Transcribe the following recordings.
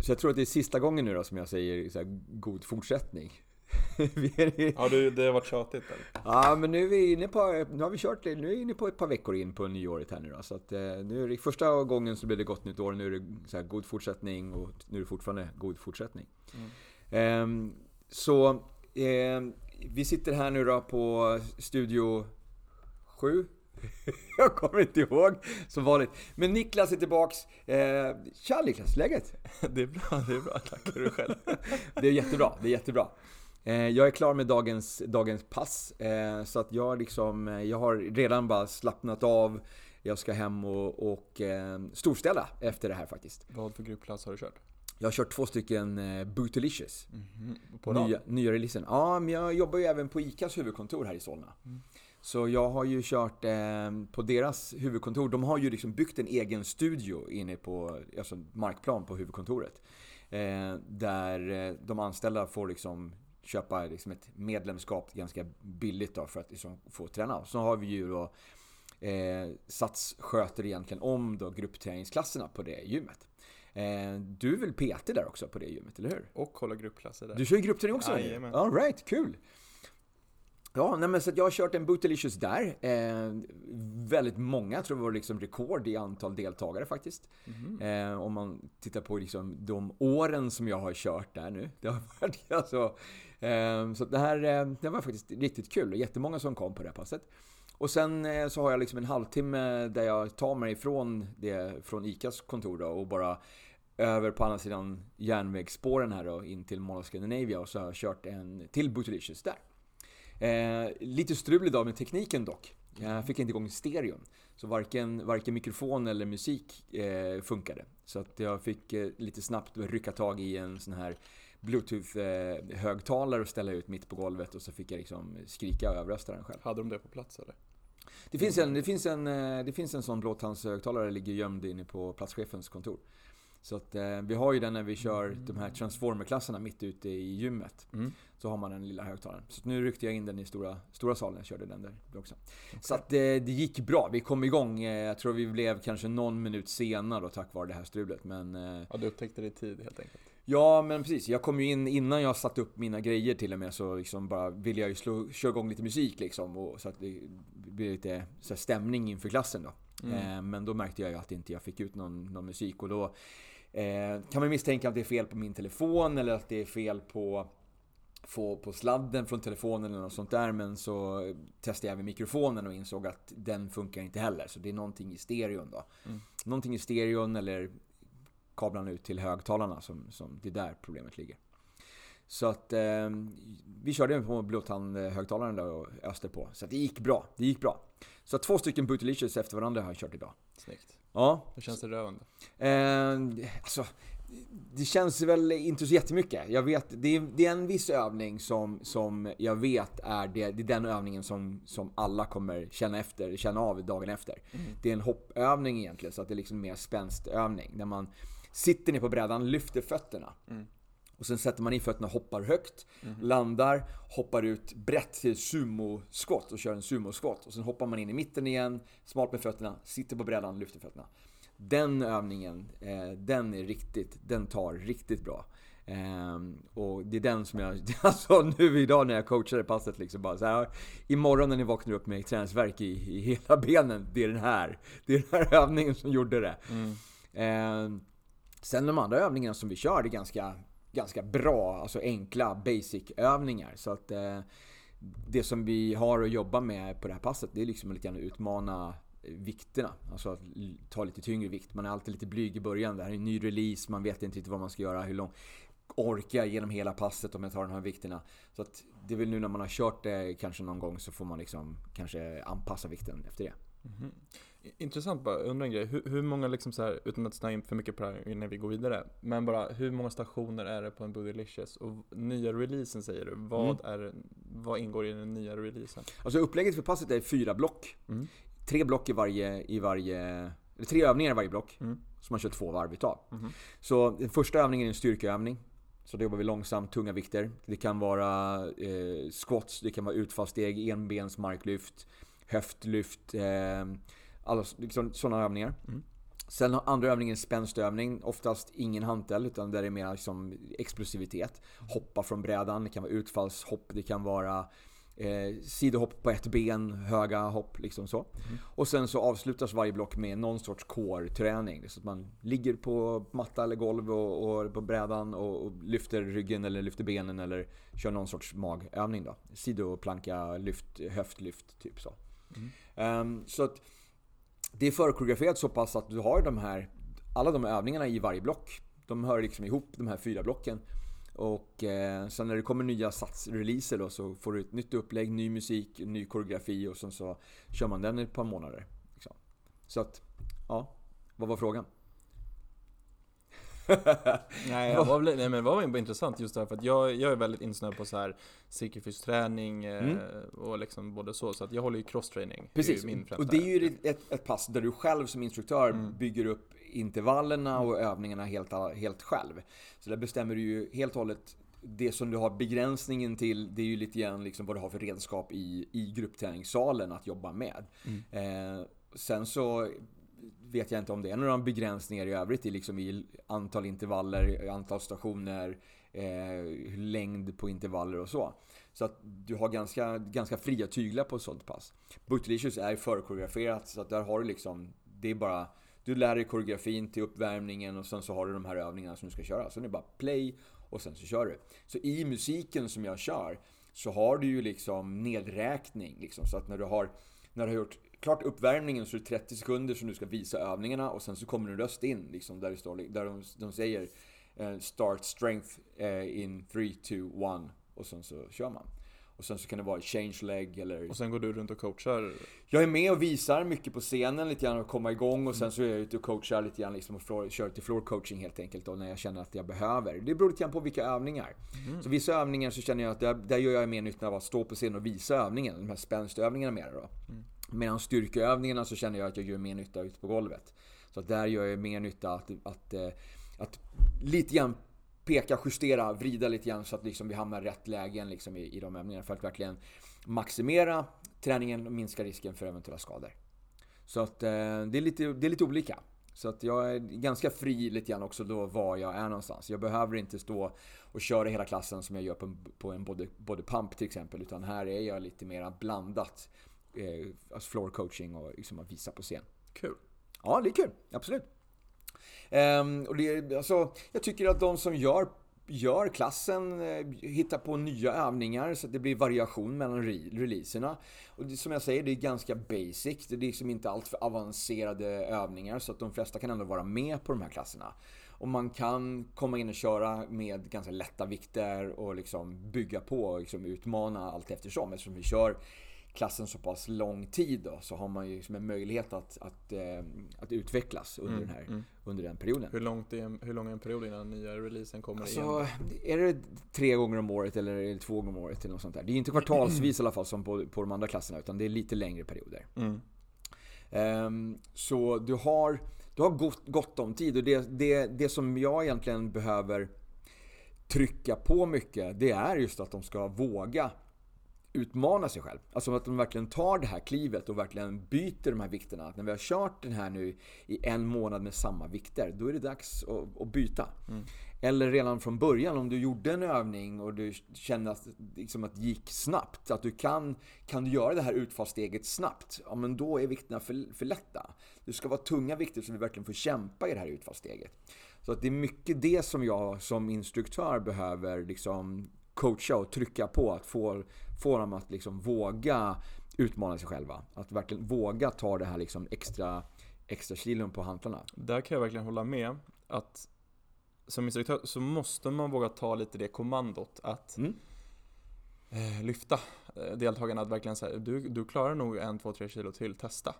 Så jag tror att det är sista gången nu då som jag säger så här, god fortsättning. ja, det, det har varit tjatigt eller? Ja, men nu är vi inne på, nu har vi kört, nu är vi inne på ett par veckor in på nyåret här nu då. Så att eh, nu är det första gången så blir det gott nytt år, nu är det så här, god fortsättning och nu är det fortfarande god fortsättning. Mm. Eh, så eh, vi sitter här nu då på Studio 7. Jag kommer inte ihåg, som vanligt. Men Niklas är tillbaks. Eh, tja Niklas, läget? Det är bra, det är bra. Tackar du själv. det är jättebra, det är jättebra. Eh, jag är klar med dagens, dagens pass, eh, så att jag, liksom, eh, jag har redan bara slappnat av. Jag ska hem och, och storställa efter det här faktiskt. Vad för gruppklass har du kört? Jag har kört två stycken eh, Bootylicious. Mm -hmm. På nya, nya releasen. Ja, men jag jobbar ju även på ICAs huvudkontor här i Solna. Mm. Så jag har ju kört eh, på deras huvudkontor. De har ju liksom byggt en egen studio inne på alltså markplan på huvudkontoret. Eh, där eh, de anställda får liksom köpa liksom ett medlemskap ganska billigt då för att liksom få träna. Så har vi ju då eh, Sats sköter egentligen om då gruppträningsklasserna på det gymmet. Eh, du är väl PT där också på det gymmet, eller hur? Och håller gruppklasser där. Du kör ju gruppträning också? Jajamän. All right, kul! Ja, nej men så jag har kört en Bootylicious där. Eh, väldigt många, jag tror det var liksom rekord i antal deltagare faktiskt. Mm. Eh, om man tittar på liksom de åren som jag har kört där nu. Det har varit alltså... Eh, så det här eh, det var faktiskt riktigt kul. Jättemånga som kom på det här passet. Och sen eh, så har jag liksom en halvtimme där jag tar mig från, det, från ICAs kontor då och bara över på andra sidan järnvägsspåren här då in till Mall of Scandinavia och så har jag kört en till Bootylicious där. Eh, lite strul idag med tekniken dock. Jag fick inte igång stereon. Så varken, varken mikrofon eller musik eh, funkade. Så att jag fick eh, lite snabbt rycka tag i en sån här Bluetooth-högtalare och ställa ut mitt på golvet och så fick jag liksom skrika och överrösta den själv. Hade de det på plats eller? Det finns en, det finns en, eh, det finns en sån blåtandshögtalare ligger gömd inne på platschefens kontor. Så att eh, vi har ju den när vi kör de här transformerklasserna mitt ute i gymmet. Mm. Så har man den lilla högtalaren. Så nu ryckte jag in den i stora, stora salen och körde den där också. Okay. Så att eh, det gick bra. Vi kom igång. Eh, jag tror vi blev kanske någon minut senare då, tack vare det här strulet. Men, eh, ja, du upptäckte det i tid helt enkelt. Ja, men precis. Jag kom ju in innan jag satte upp mina grejer till och med så liksom bara ville jag ju slå, köra igång lite musik liksom. Och, så att det blir lite så stämning inför klassen då. Mm. Eh, men då märkte jag ju att inte jag fick ut någon, någon musik och då eh, kan man misstänka att det är fel på min telefon eller att det är fel på få på sladden från telefonen eller något sånt där. Men så testade jag även mikrofonen och insåg att den funkar inte heller. Så det är någonting i stereon då. Mm. Någonting i stereon eller kablarna ut till högtalarna som, som det är där problemet ligger. Så att eh, vi körde på Bluetooth-högtalaren där och öste på. Så det gick bra. Det gick bra. Så två stycken Bootylicious efter varandra har jag kört idag. Snyggt. Ja. Hur känns det då? Eh, alltså, det känns väl inte så jättemycket. Jag vet, det är, det är en viss övning som, som jag vet är, det, det är den övningen som, som alla kommer känna efter, känna av dagen efter. Mm. Det är en hoppövning egentligen, så att det är liksom mer spänstövning. Där man sitter ner på brädan, lyfter fötterna. Mm. Och sen sätter man in fötterna, hoppar högt, mm. landar, hoppar ut brett till sumoskott och kör en sumoskott. Och sen hoppar man in i mitten igen, smalt med fötterna, sitter på brädan, lyfter fötterna. Den övningen, eh, den är riktigt, den tar riktigt bra. Eh, och det är den som jag, alltså nu idag när jag coachade passet liksom bara så här, Imorgon när ni vaknar upp med träningsvärk i, i hela benen, det är den här. Det är den här övningen som gjorde det. Mm. Eh, sen de andra övningarna som vi kör är ganska, ganska bra, alltså enkla basic-övningar. Så att eh, det som vi har att jobba med på det här passet, det är liksom lite grann att utmana eh, vikterna. Alltså att ta lite tyngre vikt. Man är alltid lite blyg i början. Det här är en ny release, man vet inte riktigt vad man ska göra, hur lång orkar jag genom hela passet om jag tar de här vikterna. Så att det är väl nu när man har kört det kanske någon gång så får man liksom kanske anpassa vikten efter det. Mm -hmm. Intressant bara, undrar en grej. Hur, hur många, liksom så här, utan att snöa in för mycket på det här innan vi går vidare, men bara hur många stationer är det på en Bootylicious? Och nya releasen säger du, vad, mm. är, vad ingår i den nya releasen? Alltså upplägget för passet är fyra block. Mm tre block i varje, i varje tre övningar i varje block. Mm. Som man kör två varv utav. Mm. Så den första övningen är en styrkeövning. Så då jobbar vi långsamt, tunga vikter. Det kan vara eh, squats, det kan vara utfallssteg, enbens marklyft, höftlyft. Eh, alla liksom, sådana övningar. Mm. Sen har andra övningen spänstövning, oftast ingen hantel utan där det är mer liksom explosivitet. Hoppa från brädan, det kan vara utfallshopp, det kan vara eh, sidohopp på ett ben, höga hopp liksom så. Mm. Och sen så avslutas varje block med någon sorts core-träning. Så att man ligger på matta eller golv och, och på brädan och, och, lyfter ryggen eller lyfter benen eller kör någon sorts magövning då. Sidoplanka, lyft, höftlyft, typ så. Mm. Um, så att det är förkoreograferat så pass att du har de här, alla de övningarna i varje block. De hör liksom ihop, de här fyra blocken. Och eh, sen när det kommer nya satsreleaser då så får du ett nytt upplägg, ny musik, ny koreografi och sen så kör man den i ett par månader. Liksom. Så att, ja. Vad var frågan? nej, jag var, nej men det var intressant just därför att jag, jag är väldigt insnöad på så här träning eh, mm. och liksom både så. Så att jag håller ju crosstraining. Precis, min och det är ju ett, ett pass där du själv som instruktör mm. bygger upp intervallerna och övningarna helt, helt själv. Så där bestämmer du ju helt och hållet det som du har begränsningen till, det är ju lite grann liksom vad du har för redskap i, i gruppträningssalen att jobba med. Mm. Eh, sen så vet jag inte om det är några begränsningar i övrigt i, liksom i antal intervaller, antal stationer, eh, längd på intervaller och så. Så att du har ganska, ganska fria tyglar på ett sånt pass. Buttelicious är förkoreograferat så att där har du liksom, det är bara du lär dig koreografin till uppvärmningen och sen så har du de här övningarna som du ska köra. Sen är det bara play och sen så kör du. Så i musiken som jag kör så har du ju liksom nedräkning. Liksom, så att när du har, när du har gjort klart uppvärmningen så är det 30 sekunder som du ska visa övningarna och sen så kommer en röst in liksom, där, det står, där de, de säger uh, Start strength uh, in 3, 2, 1 och sen så kör man. Och sen så kan det vara change leg eller... Och sen går du runt och coachar? Jag är med och visar mycket på scenen lite grann och komma igång och sen så är jag ute och coachar lite grann liksom och floor, kör lite floor coaching helt enkelt då när jag känner att jag behöver. Det beror lite grann på vilka övningar. Mm. Så vissa övningar så känner jag att där, där gör jag mer nytta av att stå på scenen och visa övningen. De här spänstövningarna mer då. Mm. Medan styrkeövningarna så känner jag att jag gör mer nytta ute på golvet. Så att där gör jag mer nytta att, att, att, att lite grann peka, justera, vrida lite grann så att liksom vi hamnar i rätt lägen liksom i, i de övningarna för att verkligen maximera träningen och minska risken för eventuella skador. Så att eh, det, är lite, det är lite olika. Så att jag är ganska fri lite grann också då var jag är någonstans. Jag behöver inte stå och köra hela klassen som jag gör på en, på en body, body pump till exempel. Utan här är jag lite mer blandat. Eh, alltså floor coaching och liksom att visa på scen. Kul. Ja, det är kul. Absolut. Um, och det, alltså, jag tycker att de som gör gör klassen, eh, hittar på nya övningar så att det blir variation mellan re releaserna. Och det, som jag säger, det är ganska basic. Det är liksom inte allt för avancerade övningar så att de flesta kan ändå vara med på de här klasserna. Och man kan komma in och köra med ganska lätta vikter och liksom bygga på och liksom utmana allt eftersom eftersom vi kör klassen så pass lång tid då, så har man ju liksom en möjlighet att, att, eh, att utvecklas under, mm, den här, mm. under den perioden. Hur, långt är, hur lång är en period innan nya releasen kommer alltså, igen? Är det tre gånger om året eller är det två gånger om året eller något sånt där? Det är inte kvartalsvis i alla fall som på, på de andra klasserna utan det är lite längre perioder. Mm. Um, så du har, du har gott, gott om tid och det, det, det som jag egentligen behöver trycka på mycket, det är just att de ska våga utmana sig själv. Alltså att de verkligen tar det här klivet och verkligen byter de här vikterna. Att när vi har kört den här nu i en månad med samma vikter, då är det dags att, att byta. Mm. Eller redan från början, om du gjorde en övning och du kände att, liksom att det gick snabbt, att du kan, kan du göra det här utfallssteget snabbt, ja men då är vikterna för, för lätta. Det ska vara tunga vikter så vi verkligen får kämpa i det här utfallssteget. Så att det är mycket det som jag som instruktör behöver liksom coacha och trycka på att få, få dem att liksom våga utmana sig själva. Att verkligen våga ta det här liksom extra, extra kilon på hantlarna. Där kan jag verkligen hålla med. Att som instruktör så måste man våga ta lite det kommandot att mm. eh, lyfta eh, deltagarna. Att verkligen säga, du, du klarar nog en, två, tre kilo till, testa.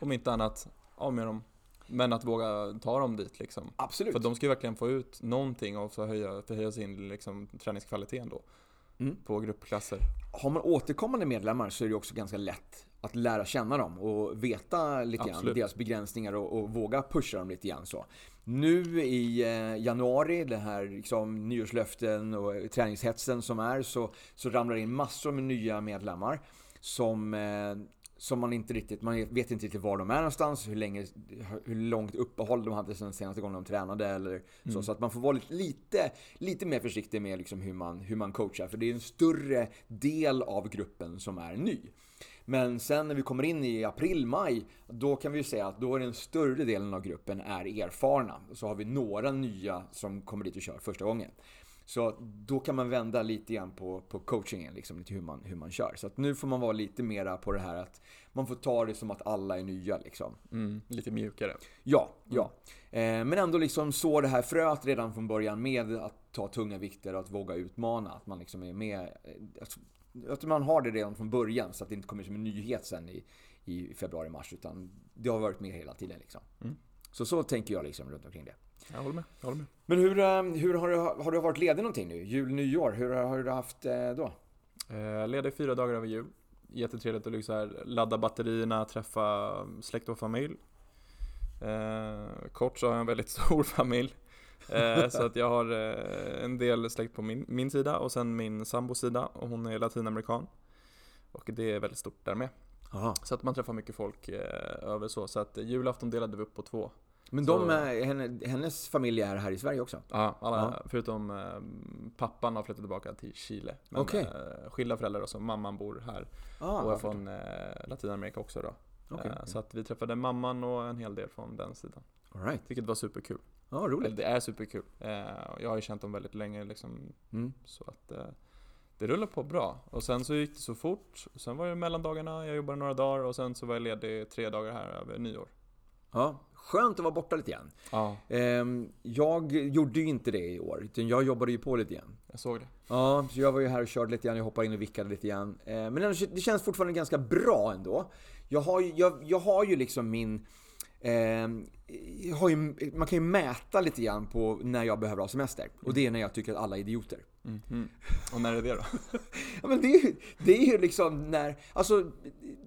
Om inte annat, av med dem men att våga ta dem dit liksom. Absolut. För de ska ju verkligen få ut någonting och förhöja, förhöja sin liksom, träningskvalitet ändå. Mm. På gruppklasser. Har man återkommande medlemmar så är det också ganska lätt att lära känna dem och veta lite grann deras begränsningar och, och, våga pusha dem lite grann så. Nu i eh, januari, det här liksom, nyårslöften och träningshetsen som är, så, så ramlar det in massor med nya medlemmar som eh, som man inte riktigt, man vet inte riktigt var de är någonstans, hur länge, hur långt uppehåll de hade sen senaste gången de tränade eller så. Mm. Så att man får vara lite, lite mer försiktig med liksom hur, man, hur man coachar. För det är en större del av gruppen som är ny. Men sen när vi kommer in i april, maj, då kan vi ju säga att då är den större delen av gruppen är erfarna. Så har vi några nya som kommer dit och kör första gången. Så då kan man vända lite grann på, på coachingen, liksom, lite hur man, hur man kör. Så nu får man vara lite mera på det här att man får ta det som att alla är nya. Liksom. Mm, lite mjukare. Ja, ja. Eh, men ändå liksom så det här fröet redan från början med att ta tunga vikter och att våga utmana. Att man liksom är med. eh, Att, att man har det redan från början så att det inte kommer som en nyhet sen i, i februari-mars. Utan det har varit med hela tiden. Liksom. Mm. Så så tänker jag liksom runt omkring det. Jag håller med. Jag håller med. Men hur, eh, hur har, du, har du varit ledig någonting nu? Jul, nyår? Hur har du haft eh, då? Eh, ledig fyra dagar över jul. Jättetrevligt att liksom ladda batterierna, träffa släkt och familj. Eh, kort så har jag en väldigt stor familj. Eh, så att jag har eh, en del släkt på min, min sida och sen min sambos sida och hon är latinamerikan. Och det är väldigt stort där med. Aha. Så att man träffar mycket folk eh, över så. Så att julafton delade vi upp på två. Men de, eh, henne, hennes familj är här i Sverige också? Ja, alla, Ja. förutom eh, pappan har flyttat tillbaka till Chile. Men Okej. eh, skilda föräldrar och så mamman bor här. Ah, och är från eh, Latinamerika också då. Okej. Eh, Så att vi träffade mamman och en hel del från den sidan. All right. Vilket var superkul. Ja, Eller roligt. det är superkul. Eh, Jag har ju känt dem väldigt länge liksom. Mm. Så att eh, det rullar på bra. Och sen så gick det så fort. Sen var det mellandagarna, jag jobbade några dagar och sen så var jag ledig tre dagar här över nyår. Ja, skönt att vara borta lite grann. Ja, Ehm, jag gjorde ju inte det i år, utan jag jobbade ju på lite grann. jag såg det. Ja, så jag var ju här och körde lite grann, jag hoppade in och vickade lite grann. Ehm, men det känns fortfarande ganska bra ändå. Jag har ju, jag, jag har ju liksom min... ehm, ju, man kan ju mäta lite grann på när jag behöver ha semester. Och det är när jag tycker att alla är idioter. Mhm. Och när är det då? Ja, men det, är ju, det är ju liksom när, alltså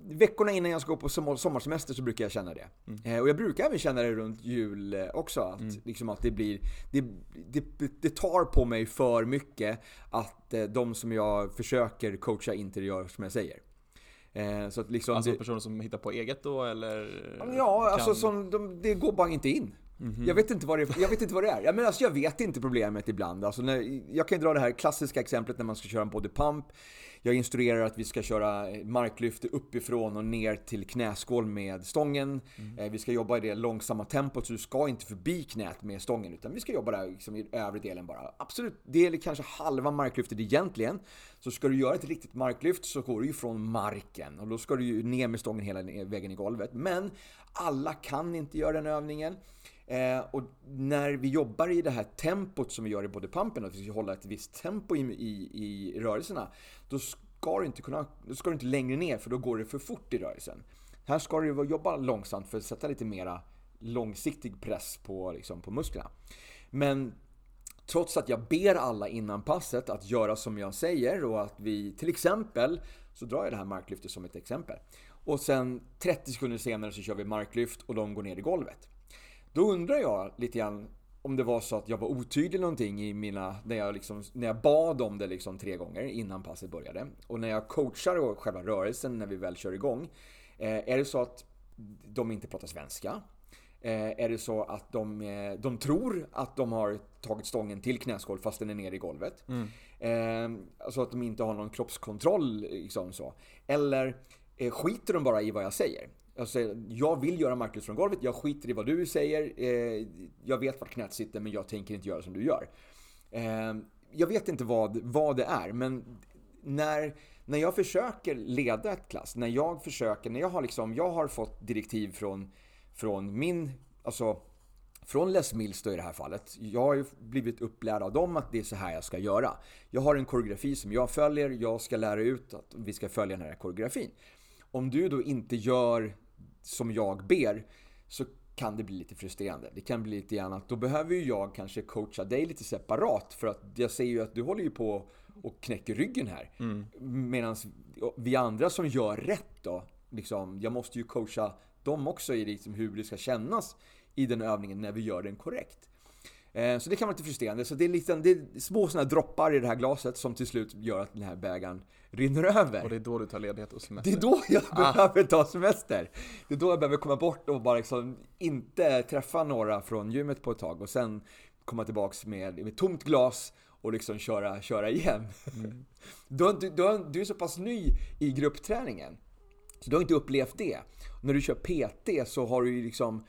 veckorna innan jag ska gå på sommar- sommarsemester så brukar jag känna det. Eh, och jag brukar även känna det runt jul eh, också. Att, liksom att det blir, det, det, det tar på mig för mycket att eh, de som jag försöker coacha inte gör som jag säger. Så att liksom Alltså personer som hittar på eget då eller? Ja, alltså kan- som, de, det går bara inte in. Mhm. Jag, vet inte vad det, jag vet inte vad det är. Jag, menar, alltså, jag vet inte problemet ibland. Alltså, när, jag kan ju dra det här klassiska exemplet när man ska köra en body pump. Jag instruerar att vi ska köra marklyft uppifrån och ner till knäskål med stången. Eh, vi ska jobba i det långsamma tempot så du ska inte förbi knät med stången utan vi ska jobba där liksom, i övre delen bara. Absolut, det är kanske halva marklyftet egentligen. Så ska du göra ett riktigt marklyft så går du ju från marken och då ska du ju ner med stången hela vägen i golvet. Men alla kan inte göra den övningen. Eh, och när vi jobbar i det här tempot som vi gör i bodypumpen, att vi ska hålla ett visst tempo i, i, i rörelserna, då ska, du inte kunna, då ska du inte längre ner för då går det för fort i rörelsen. Här ska du jobba långsamt för att sätta lite mera långsiktig press på, liksom, på musklerna. Men trots att jag ber alla innan passet att göra som jag säger och att vi till exempel, så drar jag det här marklyftet som ett exempel. Och sen 30 sekunder senare så kör vi marklyft och de går ner i golvet. Då undrar jag lite grann om det var så att jag var otydlig någonting i mina, när jag, liksom, när jag bad om det liksom tre gånger innan passet började. Och när jag coachar själva rörelsen när vi väl kör igång. Eh, är det så att de inte pratar svenska? Eh, är det så att de, eh, de tror att de har tagit stången till knäskål fast den är nere i golvet? Eh, alltså att de inte har någon kroppskontroll liksom så. Eller skiter de bara i vad jag säger? Jag, säger, jag vill göra marklyft från golvet, jag skiter i vad du säger. Eh, jag vet vart knät sitter men jag tänker inte göra som du gör. Eh, jag vet inte vad, vad det är men när, när jag försöker leda ett klass, när jag försöker, när jag har liksom, jag har fått direktiv från, från min, alltså från Les Mills då i det här fallet. Jag har ju blivit upplärd av dem att det är så här jag ska göra. Jag har en koreografi som jag följer, jag ska lära ut att vi ska följa den här koreografin. Om du då inte gör som jag ber så kan det bli lite frustrerande. Det kan bli lite grann att då behöver ju jag kanske coacha dig lite separat för att jag ser ju att du håller ju på och knäcker ryggen här. Medan vi andra som gör rätt då, liksom, jag måste ju coacha dem också i liksom hur det ska kännas i den övningen när vi gör den korrekt. Eh, så det kan vara lite frustrerande. Så det är, lite, det är små sådana droppar i det här glaset som till slut gör att den här bägaren rinner över. Och det är då du tar ledighet och semester? Det är då jag ah. behöver ta semester. Det är då jag behöver komma bort och bara liksom inte träffa några från gymmet på ett tag och sen komma tillbaks med, med tomt glas och liksom köra, köra igen. Mm. Du, du, du, du är så pass ny i gruppträningen. Så du har inte upplevt det. När du kör PT så har du ju liksom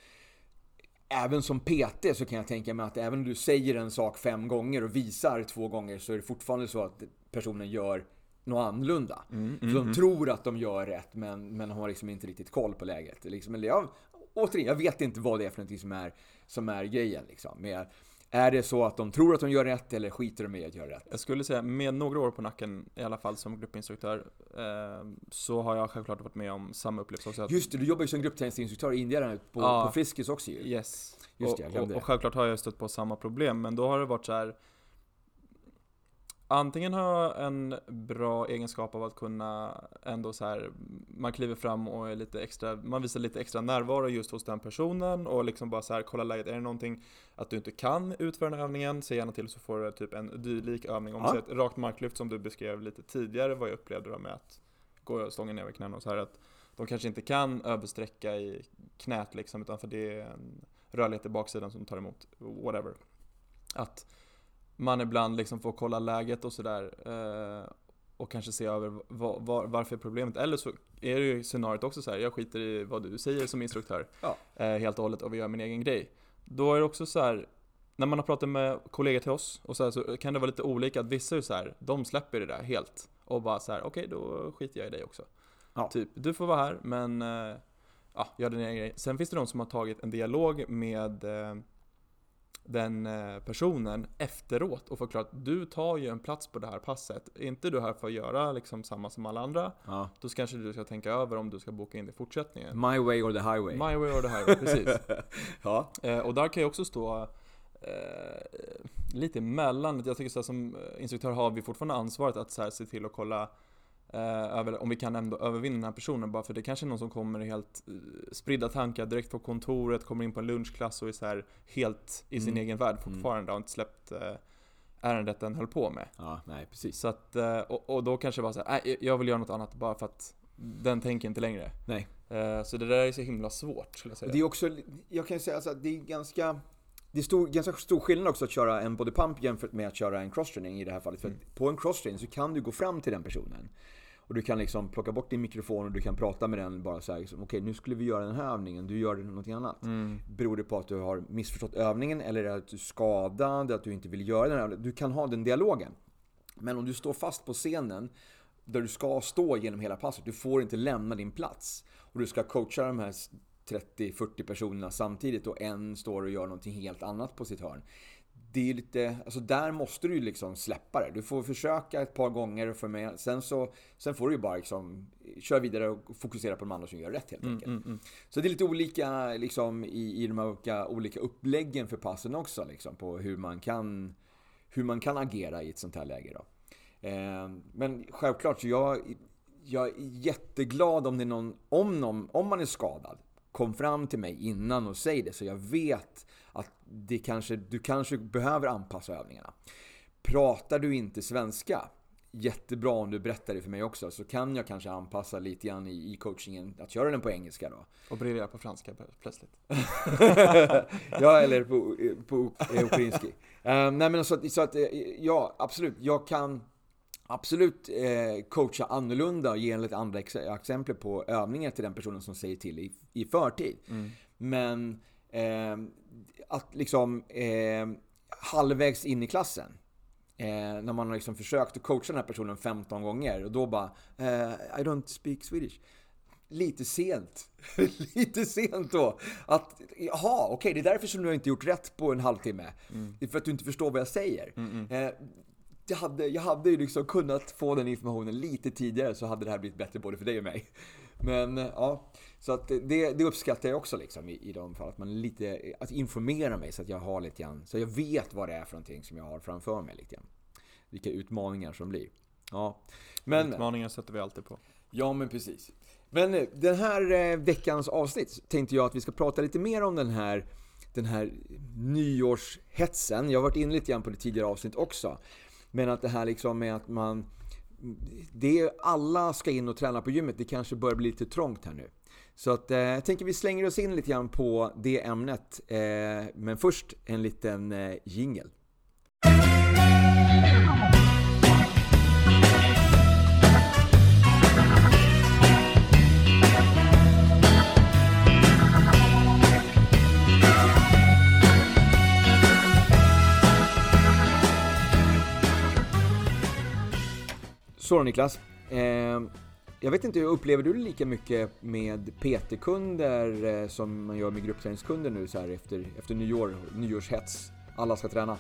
Även som PT så kan jag tänka mig att även om du säger en sak fem gånger och visar två gånger så är det fortfarande så att personen gör något annorlunda. Mm, mm, så de mm. tror att de gör rätt men, men har liksom inte riktigt koll på läget. Liksom, eller jag, återigen, jag vet inte vad det är för någonting som är, som är grejen. Liksom. Men är det så att de tror att de gör rätt eller skiter de i att göra rätt? Jag skulle säga, med några år på nacken, i alla fall som gruppinstruktör, eh, så har jag självklart varit med om samma upplevelse också. Just det, du jobbar ju som gruppträningsinstruktör i Indien på, ja, på Friskis också ju. Yes. Just det, jag och, och, självklart har jag stött på samma problem, men då har det varit så här, Antingen jag en bra egenskap av att kunna ändå så här, man kliver fram och är lite extra, man visar lite extra närvaro just hos den personen och liksom bara så här, kolla läget, är det någonting att du inte kan utföra den här övningen, säg gärna till så får du typ en dylik övning. Om ja. du ser ett rakt marklyft som du beskrev lite tidigare, vad jag upplevde då med att gå stången ner över knäna och så här, att de kanske inte kan översträcka i knät liksom, utan för det är en rörlighet i baksidan som tar emot, whatever. Att man ibland liksom får kolla läget och sådär eh, och kanske se över var, var, varför är problemet. Eller så är det ju scenariot också så här, jag skiter i vad du säger som instruktör ja. eh, helt och hållet och vi gör min egen grej. Då är det också så här, när man har pratat med kollegor till oss och så, här, så kan det vara lite olika, att vissa är så här, de släpper det där helt och bara så här, okej okay, då skiter jag i dig också. Ja. Typ, du får vara här men eh, ja, gör din egen grej. Sen finns det de som har tagit en dialog med eh, den eh, personen efteråt och förklarat att du tar ju en plats på det här passet. Är inte du här för att göra liksom samma som alla andra, ja. då kanske du ska tänka över om du ska boka in i fortsättningen. My way or the highway. My way or the highway, precis. ja. Eh, och där kan jag också stå eh, lite emellan. Jag tycker så här, som instruktör har vi fortfarande ansvaret att så här, se till att kolla Eh, över, om vi kan ändå övervinna den här personen bara för det kanske är någon som kommer helt uh, spridda tankar direkt på kontoret, kommer in på en lunchklass och är så här helt i sin mm. egen värld mm. fortfarande mm. och har inte släppt uh, ärendet den höll på med. Ja, nej precis. Så att, och, och, då kanske bara så här, nej jag vill göra något annat bara för att den tänker inte längre. Nej. Så det där är så himla svårt skulle jag säga. Det är också, jag kan säga alltså, det är ganska det är stor, ganska stor skillnad också att köra en body pump jämfört med att köra en crosstraining i det här fallet. För mm. på en crosstraining så kan du gå fram till den personen. Och du kan liksom plocka bort din mikrofon och du kan prata med den bara så här, liksom, okej okay, nu skulle vi göra den här övningen, du gör någonting annat. Mm. Beror det på att du har missförstått övningen eller är att du är skadad, att du inte vill göra den övningen? Du kan ha den dialogen. Men om du står fast på scenen där du ska stå genom hela passet, du får inte lämna din plats. Och du ska coacha de här 30-40 personerna samtidigt och en står och gör någonting helt annat på sitt hörn det är lite, alltså där måste du ju liksom släppa det. Du får försöka ett par gånger för med, sen så sen får du ju bara liksom köra vidare och fokusera på de andra som gör rätt helt mm, enkelt. Mm, mm. Så det är lite olika liksom i, i de här olika, olika uppläggen för passen också liksom på hur man kan hur man kan agera i ett sånt här läge då. Eh, men självklart så jag, jag är jätteglad om det är någon, om någon, om man är skadad, kom fram till mig innan och säg det så jag vet att det kanske, du kanske behöver anpassa övningarna. Pratar du inte svenska, jättebra om du berättar det för mig också, så kan jag kanske anpassa lite grann i, i coachingen, att köra den på engelska då. Och briljera på franska plötsligt. ja, eller på, på, ukrainski. Um, nej men så, så att, eh, ja, absolut. Jag kan absolut eh, coacha annorlunda och ge lite andra ex exempel på övningar till den personen som säger till i, i förtid. Mm. Men eh, att liksom eh, halvvägs in i klassen. Eh, när man har liksom försökt att coacha den här personen 15 gånger och då bara eh, I don't speak Swedish. Lite sent. Lite sent då. Att, jaha, okej, okay, det är därför som du inte gjort rätt på en halvtimme. Mm. Det är för att du inte förstår vad jag säger. Mm -mm. jag, hade, jag hade ju liksom kunnat få den informationen lite tidigare så hade det här blivit bättre både för dig och mig. Men ja, så att det, det uppskattar jag också liksom i, i de fall. Att man lite, att informera mig så att jag har lite grann, så jag vet vad det är för någonting som jag har framför mig lite grann. Vilka utmaningar som blir. Ja. Men, utmaningar sätter vi alltid på. Ja, men precis. Men eh, den här eh, veckans avsnitt tänkte jag att vi ska prata lite mer om den här den här nyårshetsen. Jag har varit inne lite grann på det tidigare avsnitt också. Men att det här liksom med att man... Det alla ska in och träna på gymmet. Det kanske börjar bli lite trångt här nu. Så att, eh, jag tänker vi slänger oss in lite grann på det ämnet. Eh, men först en liten eh, jingel. Så då Niklas. Eh, jag vet inte, upplever du det lika mycket med PT-kunder eh, som man gör med gruppträningskunder nu så här efter, efter nyår, nyårshets? Alla ska träna.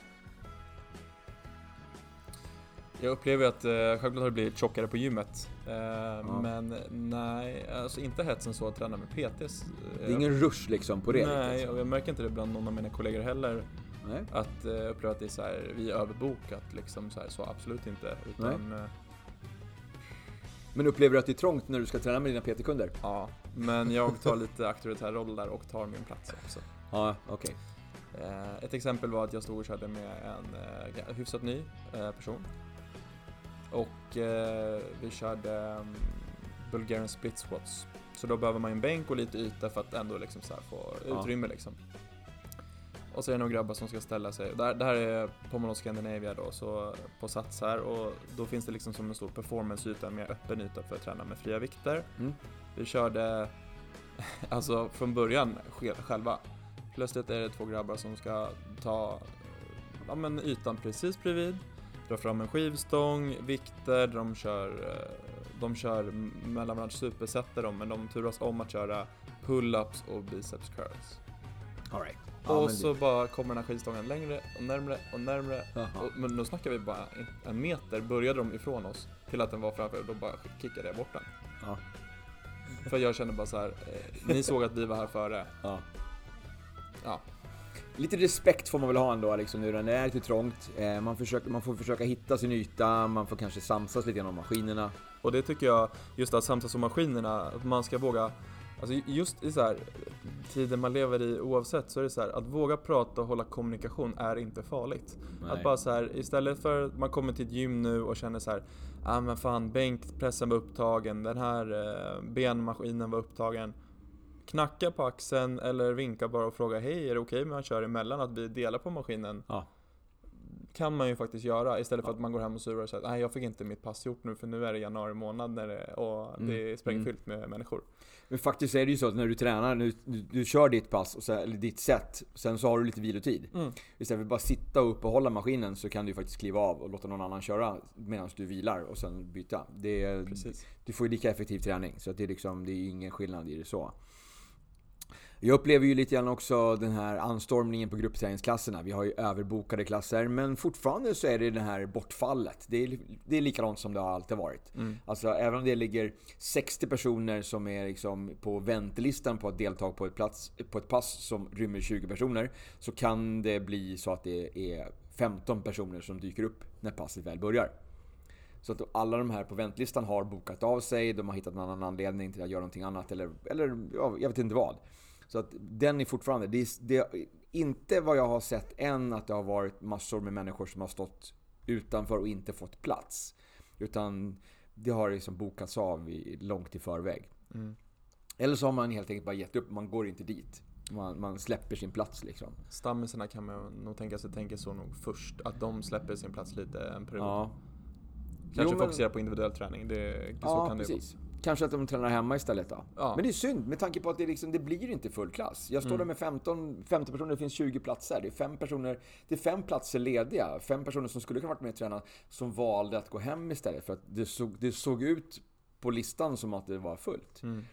Jag upplever att eh, självklart har det blivit tjockare på gymmet. Eh, ja. Men nej, alltså inte hetsen så att träna med PTs. Det är ingen rush liksom på det? Nej, och jag märker inte det bland någon av mina kollegor heller. Nej. Att eh, uppleva att det är så här, vi är överbokat liksom så, här, så absolut inte. Utan, nej. Men upplever du att det är trångt när du ska träna med dina PT-kunder? Ja, men jag tar lite auktoritär roll där och tar min plats också. Ja, okej. Okay. Eh, ett exempel var att jag stod och körde med en eh, hyfsat ny eh, person. Och vi körde mm, Bulgarian split squats. Så då behöver man en bänk och lite yta för att ändå liksom så få utrymme ja. liksom. Och så är det några grabbar som ska ställa sig. Det här, det här är på Mall Scandinavia då, så på Sats här och då finns det liksom som en stor performance-yta med öppen yta för att träna med fria vikter. Mm. Vi körde, alltså från början själva. Plötsligt är det två grabbar som ska ta ja, men ytan precis bredvid, dra fram en skivstång, vikter, de kör, de kör mellan varandra, supersätter dem, men de turas om att köra pull-ups och biceps curls. All right. Ja, och så det... bara kommer den här skivstången längre och närmre och närmre. Och, men då snackar vi bara en meter började de ifrån oss till att den var framför och då bara kickade jag bort den. Ja. För jag kände bara så här, eh, ni såg att vi var här före. Ja. ja. Lite respekt får man väl ha ändå liksom nu när det är lite trångt. Eh, man, försöker, man får försöka hitta sin yta, man får kanske samsas lite grann om maskinerna. Och det tycker jag, just att samsas om maskinerna, att man ska våga Alltså just i så här, tiden man lever i oavsett så är det så här, att våga prata och hålla kommunikation är inte farligt. Nej. Att bara så här, istället för att man kommer till ett gym nu och känner så här, ah men fan bänkpressen var upptagen, den här eh, benmaskinen var upptagen. Knacka på axeln eller vinka bara och fråga hej är det okej okay om jag kör emellan att vi delar på maskinen? Ja kan man ju faktiskt göra istället för att man går hem och surar och säger nej jag fick inte mitt pass gjort nu för nu är det januari månad när det, och mm. det är sprängfyllt mm. med människor. Men faktiskt är det ju så att när du tränar, nu, du, du kör ditt pass, och så, eller ditt set, sen så har du lite vilotid. Mm. Istället för att bara sitta och uppehålla maskinen så kan du faktiskt kliva av och låta någon annan köra medan du vilar och sen byta. Det, Precis. Du får ju lika effektiv träning, så att det, är liksom, det är ingen skillnad i det så. Jag upplever ju lite grann också den här anstormningen på gruppträningsklasserna. Vi har ju överbokade klasser, men fortfarande så är det det här bortfallet. Det är, det är likadant som det har alltid varit. Mm. Alltså även om det ligger 60 personer som är liksom på väntelistan på att delta på ett, plats, på ett pass som rymmer 20 personer, så kan det bli så att det är 15 personer som dyker upp när passet väl börjar. Så att alla de här på väntlistan har bokat av sig, de har hittat en annan anledning till att göra någonting annat eller, eller ja, jag vet inte vad. Så att den är fortfarande, det är, det är inte vad jag har sett än att det har varit massor med människor som har stått utanför och inte fått plats. Utan det har liksom bokats av i, långt i förväg. Mm. Eller så har man helt enkelt bara gett upp, man går inte dit. Man, man släpper sin plats liksom. Stammisarna kan man nog tänka sig tänker så nog först. Att de släpper sin plats lite en period. Ja. Kanske jo, fokusera på individuell träning. Det, så ja, kan precis. det Kanske att de tränar hemma istället då. Ja. Men det är synd med tanke på att det, liksom, det blir inte full klass. Jag står mm. där med 15, 15 personer, det finns 20 platser. Det är fem personer, det är fem platser lediga. Fem personer som skulle kunna varit med och träna som valde att gå hem istället. För att det såg, det såg ut på listan som att det var fullt. Mm.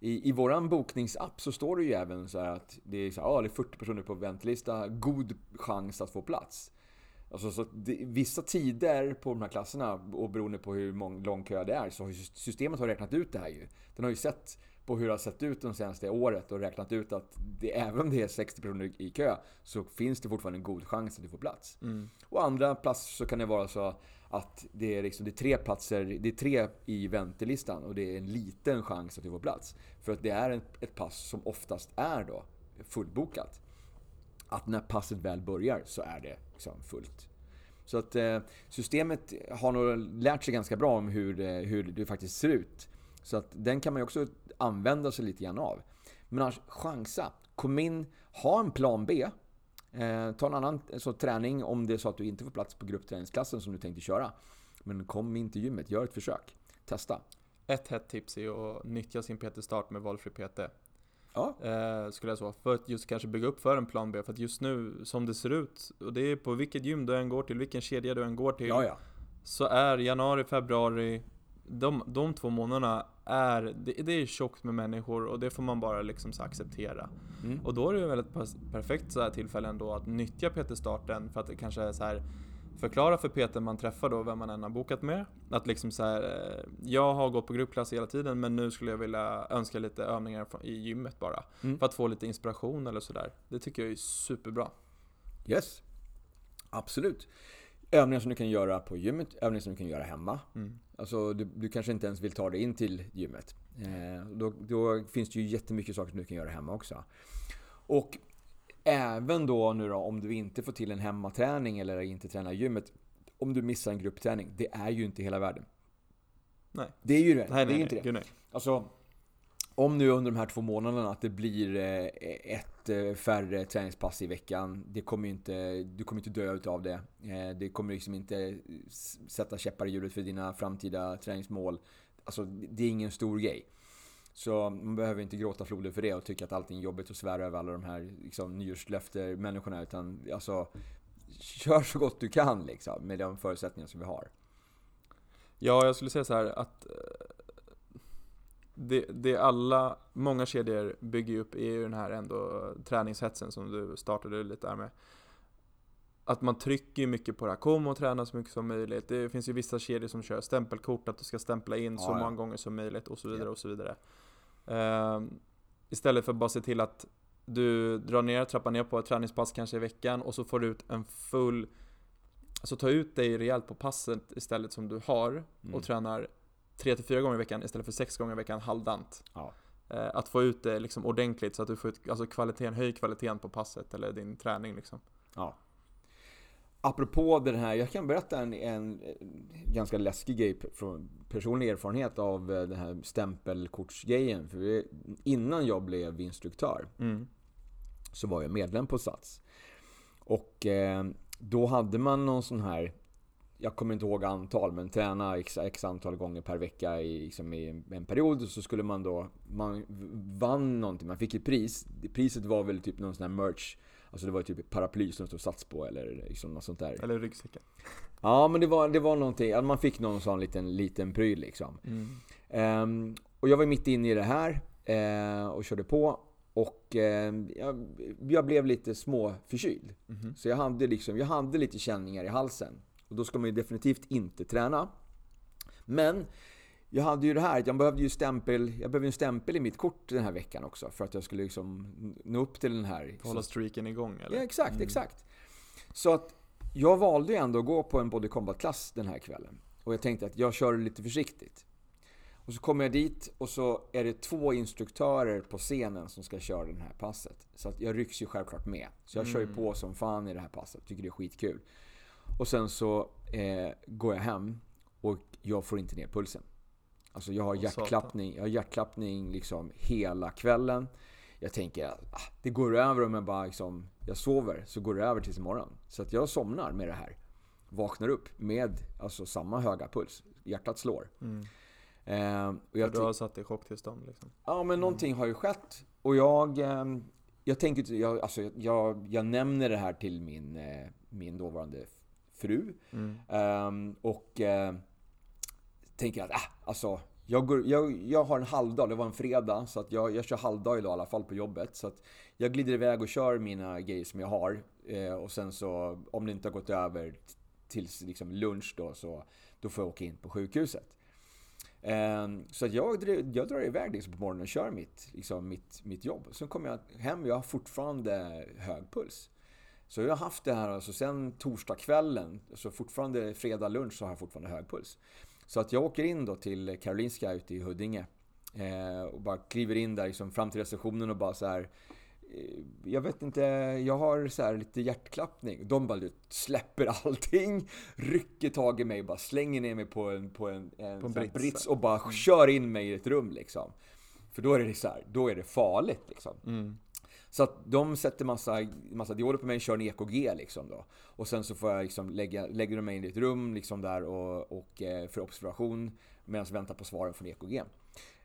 I, I våran bokningsapp så står det ju även så att det är, så här, ah, det är 40 personer på väntelista, god chans att få plats. Alltså, så det, vissa tider på de här klasserna, och beroende på hur mång, lång kö det är, så har systemet har räknat ut det här ju. Den har ju sett på hur det har sett ut de senaste året och räknat ut att det, även om det är 60 personer i kö så finns det fortfarande en god chans att du får plats. Mm. Och andra platser så kan det vara så att det är, liksom, det är tre platser, det är tre i väntelistan och det är en liten chans att du får plats. För att det är ett pass som oftast är då fullbokat. att när passet väl börjar så är det liksom fullt. Så att eh, systemet har nog lärt sig ganska bra om hur det, hur det faktiskt ser ut. Så att den kan man ju också använda sig lite grann av. Men annars, chansa. Kom in, ha en plan B. Eh, ta en annan eh, så, träning om det är så att du inte får plats på gruppträningsklassen som du tänkte köra. Men kom in till gymmet, gör ett försök. Testa. Ett hett tips är att nyttja sin PT-start med valfri PT. Ja. Eh, skulle jag säga. För att just kanske bygga upp för en plan B. För att just nu, som det ser ut, och det är på vilket gym du än går till, vilken kedja du än går till. Ja, ja. Så är januari, februari, de, de två månaderna är, det, det är tjockt med människor och det får man bara liksom så acceptera. Mm. Och då är det ju väldigt pas- perfekt så här tillfälle ändå att nyttja PT-starten för att det kanske är så här förklara för PT man träffar då, vem man än har bokat med. Att liksom så här, eh, jag har gått på gruppklass hela tiden men nu skulle jag vilja önska lite övningar i gymmet bara. Mm. För att få lite inspiration eller sådär. Det tycker jag är superbra. Yes. Absolut. Övningar som du kan göra på gymmet, övningar som du kan göra hemma. Mm. Alltså, du, du kanske inte ens vill ta dig in till gymmet. Eh, då, då finns det ju jättemycket saker som du kan göra hemma också. Och även då nu då, om du inte får till en hemmaträning eller inte tränar i gymmet. Om du missar en gruppträning, det är ju inte hela världen. Nej. Det är ju det. Nej, det är nej, inte nej. det. Nej. Alltså, om nu under de här två månaderna att det blir eh, ett eh, färre träningspass i veckan. Det kommer inte, du kommer inte dö utav det. Eh, Det kommer liksom inte sätta käppar i hjulet för dina framtida träningsmål. Alltså, det är ingen stor grej. Så man behöver inte gråta floder för det och tycka att allting är jobbigt och svära över alla de här liksom, nyårslöfter-människorna. Utan alltså, kör så gott du kan liksom, med de förutsättningar som vi har. Ja, jag skulle säga så här att eh, det, det alla, många kedjor bygger upp är ju den här ändå träningshetsen som du startade lite där med. Att man trycker mycket på det här, kom och träna så mycket som möjligt. Det finns ju vissa kedjor som kör stämpelkort, att du ska stämpla in så Ja, ja. många gånger som möjligt och så vidare Ja. och så vidare. Ehm, istället för att bara se till att du drar ner, trappar ner på ett träningspass kanske i veckan och så får du ut en full Alltså ta ut dig rejält på passet istället som du har Mm. och tränar 3-4 gånger i veckan istället för 6 gånger i veckan halvdant. Ja. Eh, Att få ut det liksom ordentligt så att du får ut, alltså kvaliteten, höj kvaliteten på passet eller din träning liksom. Ja. Apropå den här, jag kan berätta en, en ganska läskig grej från personlig erfarenhet av eh, den här stämpelkortsgrejen. För vi- innan jag blev instruktör Mm. så var jag medlem på Sats. Och eh, då hade man någon sån här, jag kommer inte ihåg antal, men träna x, x antal gånger per vecka i, liksom i en, period. Så skulle man då, man vann någonting, man fick ett pris. Priset var väl typ någon sån här merch. Alltså det var typ ett paraply som det stod Sats på eller liksom något sånt där. Eller ryggsäcken. Ja men det var, det var någonting, man fick någon sån liten, liten pryl liksom. Ehm, och jag var mitt inne i det här eh, och körde på. Och eh, jag, jag blev lite småförkyld. Mhm. Så jag hade, liksom, jag hade lite känningar i halsen. Och då ska man ju definitivt inte träna. Men jag hade ju det här, jag behövde ju stämpel, jag behövde en stämpel i mitt kort den här veckan också. För att jag skulle liksom nå upp till den här... Hålla streaken igång eller? Ja, exakt, Mm. exakt. Så att jag valde ju ändå att gå på en body combat-klass den här kvällen. Och jag tänkte att jag kör lite försiktigt. Och så kommer jag dit och så är det två instruktörer på scenen som ska köra det här passet. Så att jag rycks ju självklart med. Så jag kör ju Mm. på som fan i det här passet. Tycker det är skitkul. Och sen så eh, går jag hem och jag får inte ner pulsen. Alltså jag har hjärtklappning, jag har hjärtklappning liksom hela kvällen. Jag tänker att ah, det går över om jag bara liksom, jag sover så går det över tills imorgon. Så att jag somnar med det här. Vaknar upp med alltså samma höga puls. Hjärtat slår. Mm. Eh, och jag du har satt i chocktillstånd liksom. Ja, men någonting har ju skett. Och jag, ehm, jag tänker jag, alltså, jag, jag nämner det här till min, eh, min dåvarande fru. Mm. Ehm, och eh, tänker att, ah, alltså, jag, går, jag, jag har en halvdag, det var en fredag, så att jag, jag kör halvdag idag i alla fall på jobbet. Så att jag glider iväg och kör mina grejer som jag har. Eh, och sen så, om det inte har gått över till liksom lunch då, så då får jag åka in på sjukhuset. Eh, Så att jag, jag drar iväg liksom på morgonen och kör mitt, liksom mitt, mitt jobb. Sen kommer jag hem och jag har fortfarande hög puls. Så jag har haft det här alltså sen torsdagskvällen, så fortfarande fredag lunch så har jag fortfarande hög puls. Så att jag åker in då till Karolinska ute i Huddinge. Eh, och bara kliver in där liksom fram till receptionen och bara så här eh, jag vet inte, jag har så här lite hjärtklappning. De bara släpper allting, rycker tag i mig, bara slänger ner mig på en, på en, en, På en brits. brits och bara kör in mig i ett rum liksom. För då är det så här, då är det farligt liksom. Mm. Så att de sätter massa, massa dioder på mig, kör en EKG liksom då. Och sen så får jag liksom lägga, lägger de mig in i ett rum liksom där och, och eh, för observation medan jag väntar på svaren från EKG. Um,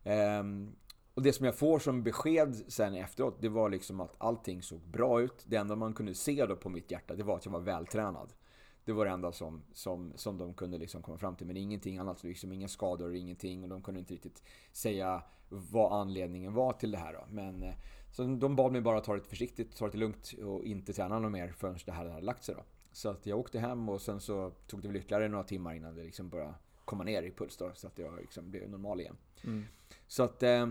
ehm, och det som jag får som besked sen efteråt, det var liksom att allting såg bra ut. Det enda man kunde se då på mitt hjärta, det var att jag var vältränad. Det var det enda som, som, som de kunde liksom komma fram till. Men ingenting annat, liksom inga skador, ingenting. Och de kunde inte riktigt säga vad anledningen var till det här då. Men, eh, så de bad mig bara ta det försiktigt, ta det lugnt och inte träna något mer förrän det här hade lagt sig då. Så att jag åkte hem och sen så tog det väl ytterligare några timmar innan det liksom började komma ner i puls då. Så att jag liksom blev normal igen. Mm. Så att eh,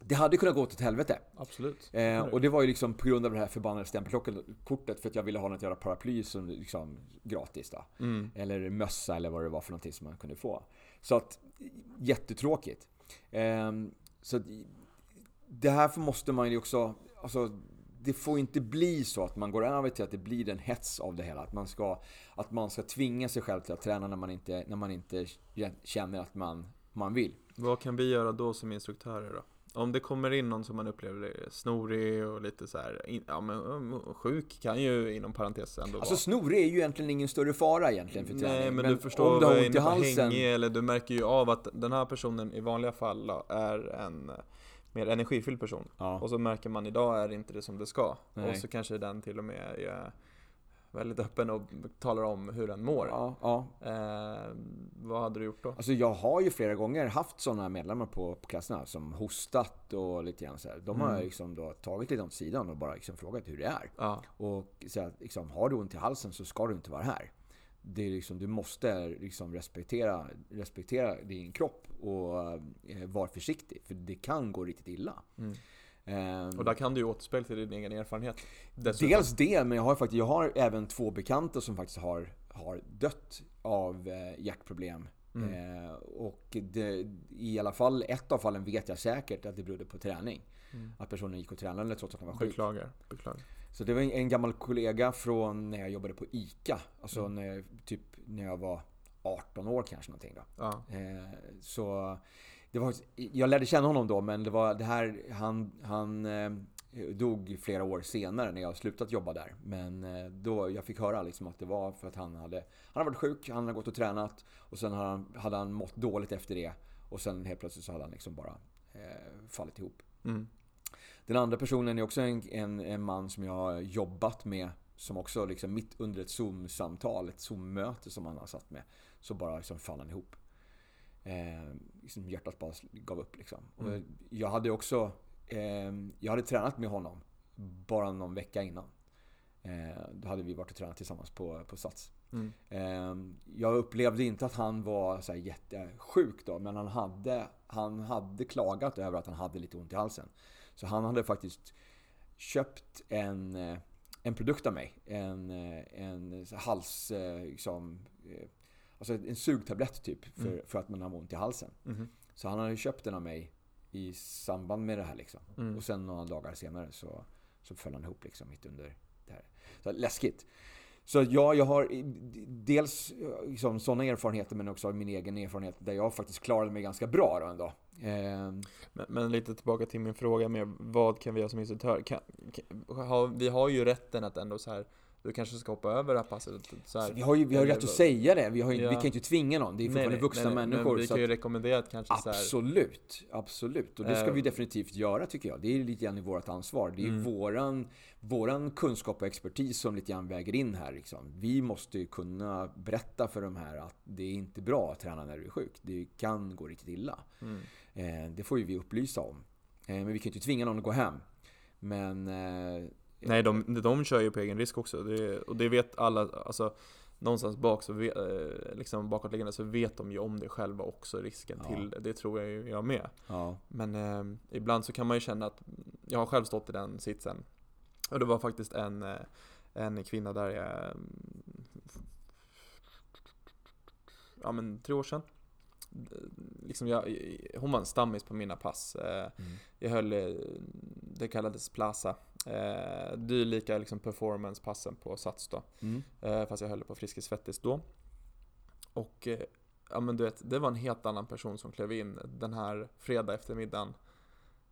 det hade kunnat gå åt helvete. Absolut. Eh, och det var ju liksom på grund av det här förbannade stämpelkortet för att jag ville ha något jävla paraply som liksom gratis då. Mm. Eller mössa eller vad det var för någonting som man kunde få. Så att, jättetråkigt. Eh, så det här måste man ju också, alltså det får inte bli så att man går över till att det blir en hets av det hela. Att man ska, att man ska tvinga sig själv till att träna när man inte, när man inte känner att man, man vill. Vad kan vi göra då som instruktörer då? Om det kommer in någon som man upplever är snorig och lite så här, in, ja men um, sjuk kan ju inom parentes ändå Alltså vara. snorig är ju egentligen ingen större fara egentligen för träning. Nej men, du förstår om du vad har jag är inne på, halsen. hängig, eller du märker ju av att den här personen i vanliga fall då, är en mer energifylld person. Ja. Och så märker man idag är inte det som det ska. Nej. Och så kanske den till och med är väldigt öppen och talar om hur den mår. Ja, ja. Eh, vad hade du gjort då? Alltså jag har ju flera gånger haft sådana medlemmar på, på klasserna som hostat och lite grann så här. De har Mm. liksom då tagit lite åt sidan och bara liksom frågat hur det är. Ja, Och sagt liksom, har du ont i halsen så ska du inte vara här. Det är liksom, du måste liksom respektera, respektera din kropp och eh, vara försiktig. För det kan gå riktigt illa. mm. Ehm, Och där kan du ju återspegla till din egen erfarenhet. Dessutom. Dels det, men jag har, faktiskt, jag har även två bekanta som faktiskt har, har dött av eh, hjärtproblem. Mm. Eh, och det, i alla fall ett av fallen vet jag säkert att det berodde på träning. Mm. Att personen gick och tränade trots att han var sjuk. Beklagar, beklagar. Så det var en, en gammal kollega från när jag jobbade på ICA. Alltså Mm. när, typ när jag var 18 år kanske någonting då. Ja. Eh, så det var, jag lärde känna honom då, men det var det här, han, han eh, dog flera år senare när jag slutat jobba där. Men eh, då jag fick höra liksom att det var för att han hade, han hade varit sjuk, han hade gått och tränat och sen hade han, hade han mått dåligt efter det. Och sen helt plötsligt så hade han liksom bara eh, fallit ihop. Mm. Den andra personen är också en, en, en man som jag har jobbat med. Som också liksom mitt under ett Zoom-samtal, ett Zoom-möte som han har satt med. Så bara liksom föll han ihop. Eh, liksom hjärtat bara gav upp liksom. Mm. Och jag hade också, eh, jag hade tränat med honom bara någon vecka innan. Eh, då hade vi varit och tränat tillsammans på, på Sats. Mm. Eh, jag upplevde inte att han var så här jättesjuk då, men han hade, han hade klagat över att han hade lite ont i halsen. Så han hade faktiskt köpt en, eh, en produkt av mig. En, eh, en hals... eh, Liksom, alltså en sugtablett typ, för, Mm. för att man har ont i halsen. Mhm. Så han hade köpt den av mig i samband med det här liksom. Mm. Och sen några dagar senare så, så föll han ihop liksom mitt under det här. Så läskigt. Så ja, jag har dels eh, liksom, sådana erfarenheter men också min egen erfarenhet där jag faktiskt klarade mig ganska bra då ändå. Ehm. Men, men lite tillbaka till min fråga med vad kan vi göra som instruktör? Kan, kan, vi har ju rätten att ändå så här du kanske ska hoppa över det här passet. Så här. Så vi har ju vi har rätt att säga det. Vi, har ju, Ja. vi kan ju inte tvinga någon. Det är fortfarande nej, vuxna nej, människor. Men vi så kan ju att- rekommendera att kanske så här, Absolut, absolut. Och det ska vi Eh, definitivt göra tycker jag. Det är lite grann i vårt ansvar. Det är Mm. våran, våran kunskap och expertis som lite grann väger in här. Liksom. Vi måste ju kunna berätta för de här att det är inte bra att träna när du är sjuk. Det kan gå riktigt illa. mm, Eh, det får ju vi upplysa om. Eh, men vi kan ju inte tvinga någon att gå hem. Men... Nej, de, de kör ju på egen risk också. Det, och det vet alla, alltså någonstans bak så vet, eh, liksom bakåtliggande så vet de ju om det själva också, risken Ja. till det. Det tror jag ju jag med. Ja. Men eh, ibland så kan man ju känna att, jag har själv stått i den sitsen. Och det var faktiskt en, eh, en kvinna där jag, ja men tre år sedan. Liksom jag, hon var en stammis på mina pass. Eh, Mm. Jag höll, det kallades Plaza. Eh, dylika liksom performance-passen på Sats då. Mm. Eh, fast jag höll på Friskis Svettis då. Och eh, ja men du vet, det var en helt annan person som klev in den här fredag eftermiddagen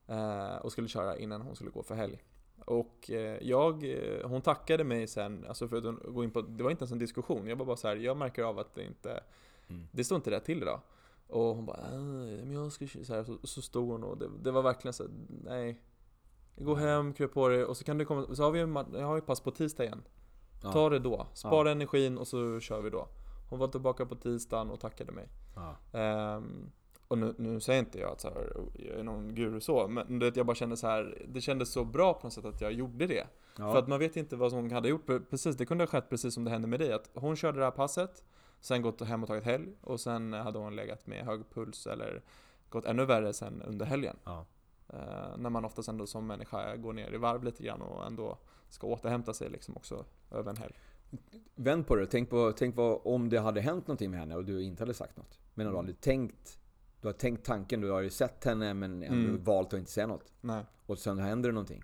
eh, och skulle köra innan hon skulle gå för helg. Och eh, jag, eh, hon tackade mig sen, alltså för att gå in på, det var inte ens en diskussion, jag var bara så här, jag märker av att det inte, Mm. det står inte rätt till idag. Och hon bara, "Ah, men jag ska kö-" så, här, så, så stod hon och det, det var verkligen så nej. Gå hem, kryp på dig och så kan du komma, så har vi ma- jag har ju pass på tisdag igen. Ja. Ta det då, spara energin och så kör vi då. Hon var tillbaka på tisdagen och tackade mig. Ja. Ehm, och nu, nu säger inte jag att så här, jag är någon guru så, men det, jag bara kände så här, det kändes så bra på något sätt att jag gjorde det. Ja. För att man vet inte vad hon hade gjort. Precis, det kunde ha skett precis som det hände med dig. Att hon körde det här passet, sen gått hem och tagit helg och sen hade hon legat med hög puls eller gått ännu värre sen under helgen. Ja. Eh, när man oftast ändå som människa går ner i varv lite grann och ändå ska återhämta sig liksom också över en helg. Vänd på det. Tänk, på, tänk på om det hade hänt någonting med henne och du inte hade sagt något. Men du Mm. hade tänkt, du har tänkt tanken, du har ju sett henne men Mm. valt att inte säga något. Nej. Och sen händer det någonting.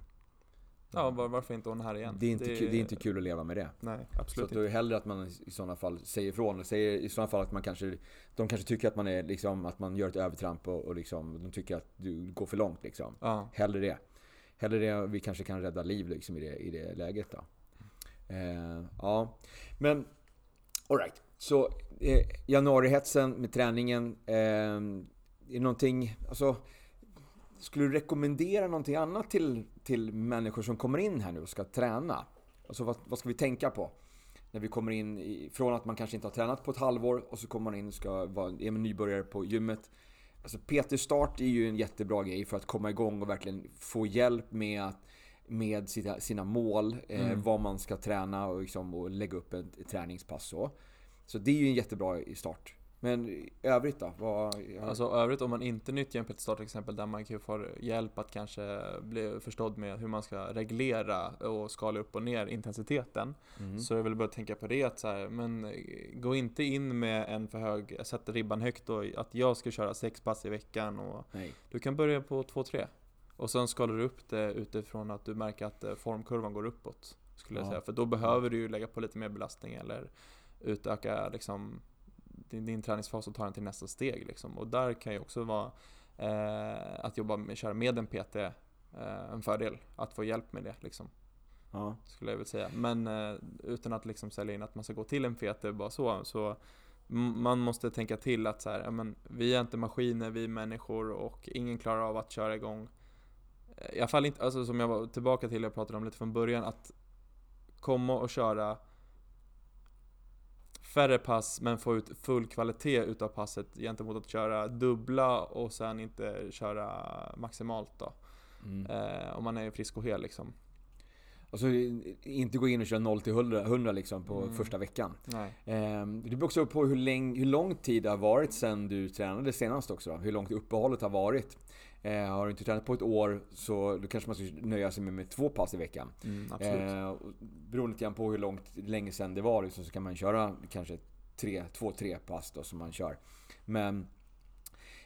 Ja, var, varför inte hon här igen? Det är, inte, Kul, det är inte kul att leva med det. Nej, Så absolut att då är det hellre att man i sådana fall säger ifrån. Säger i sådana fall att man kanske, de kanske tycker att man är liksom, att man gör ett övertramp och, och liksom, de tycker att du går för långt liksom. Ja. Hellre det. Hellre det, vi kanske kan rädda liv liksom i det, i det läget då. Eh, ja, men alright. Så eh, januarihetsen med träningen. Eh, är det någonting, alltså skulle du rekommendera någonting annat till, till människor som kommer in här nu och ska träna? Alltså vad, vad ska vi tänka på? När vi kommer in i, från att man kanske inte har tränat på ett halvår och så kommer man in och ska vara är man nybörjare på gymmet. Alltså PT-start är ju en jättebra grej för att komma igång och verkligen få hjälp med, med sina, sina mål, eh, Mm. vad man ska träna och, liksom, och lägga upp ett, ett träningspass så. Så det är ju en jättebra start. Men i övrigt då? Vad, Alltså övrigt om man inte nyttjar en PT-start till exempel där man kan få hjälp att kanske bli förstådd med hur man ska reglera och skala upp och ner intensiteten. mm. Så jag vill bara tänka på det att så här, men gå inte in med en för hög, sätt ribban högt och att jag ska köra sex pass i veckan och Nej. du kan börja på två, tre. Och sen skalar du upp det utifrån att du märker att eh, formkurvan går uppåt. Skulle jag Ja. säga. För då behöver du ju lägga på lite mer belastning eller utöka liksom din, din träningsfas och ta den till nästa steg liksom. Och där kan ju också vara eh, att jobba med, köra med en PT eh, en fördel. Att få hjälp med det liksom. Ja. Skulle jag vilja säga. Men eh, utan att liksom sälja in att man ska gå till en PT bara så. så man måste tänka till att så här, ja, men, vi är inte maskiner, vi är människor och ingen klarar av att köra igång. Eh, I alla fall inte, alltså som jag var tillbaka till, jag pratade om lite från början, att komma och köra färre pass men få ut full kvalitet utav passet gentemot att köra dubbla och sen inte köra maximalt då. Mm. Eh, om man är frisk och hel liksom. Alltså inte gå in och köra 0 till 100, 100 liksom på Mm. första veckan. Ehm, Det beror också på hur, läng, hur lång tid det har varit sedan du tränade senast också. Då. Hur långt uppehållet har varit. Eh, har du inte tränat på ett år så då kanske man ska nöja sig med, med två pass i veckan. Mm, absolut. Eh, beroende lite på hur långt, länge sedan det var liksom, så kan man köra kanske tre, två, tre pass då som man kör. Men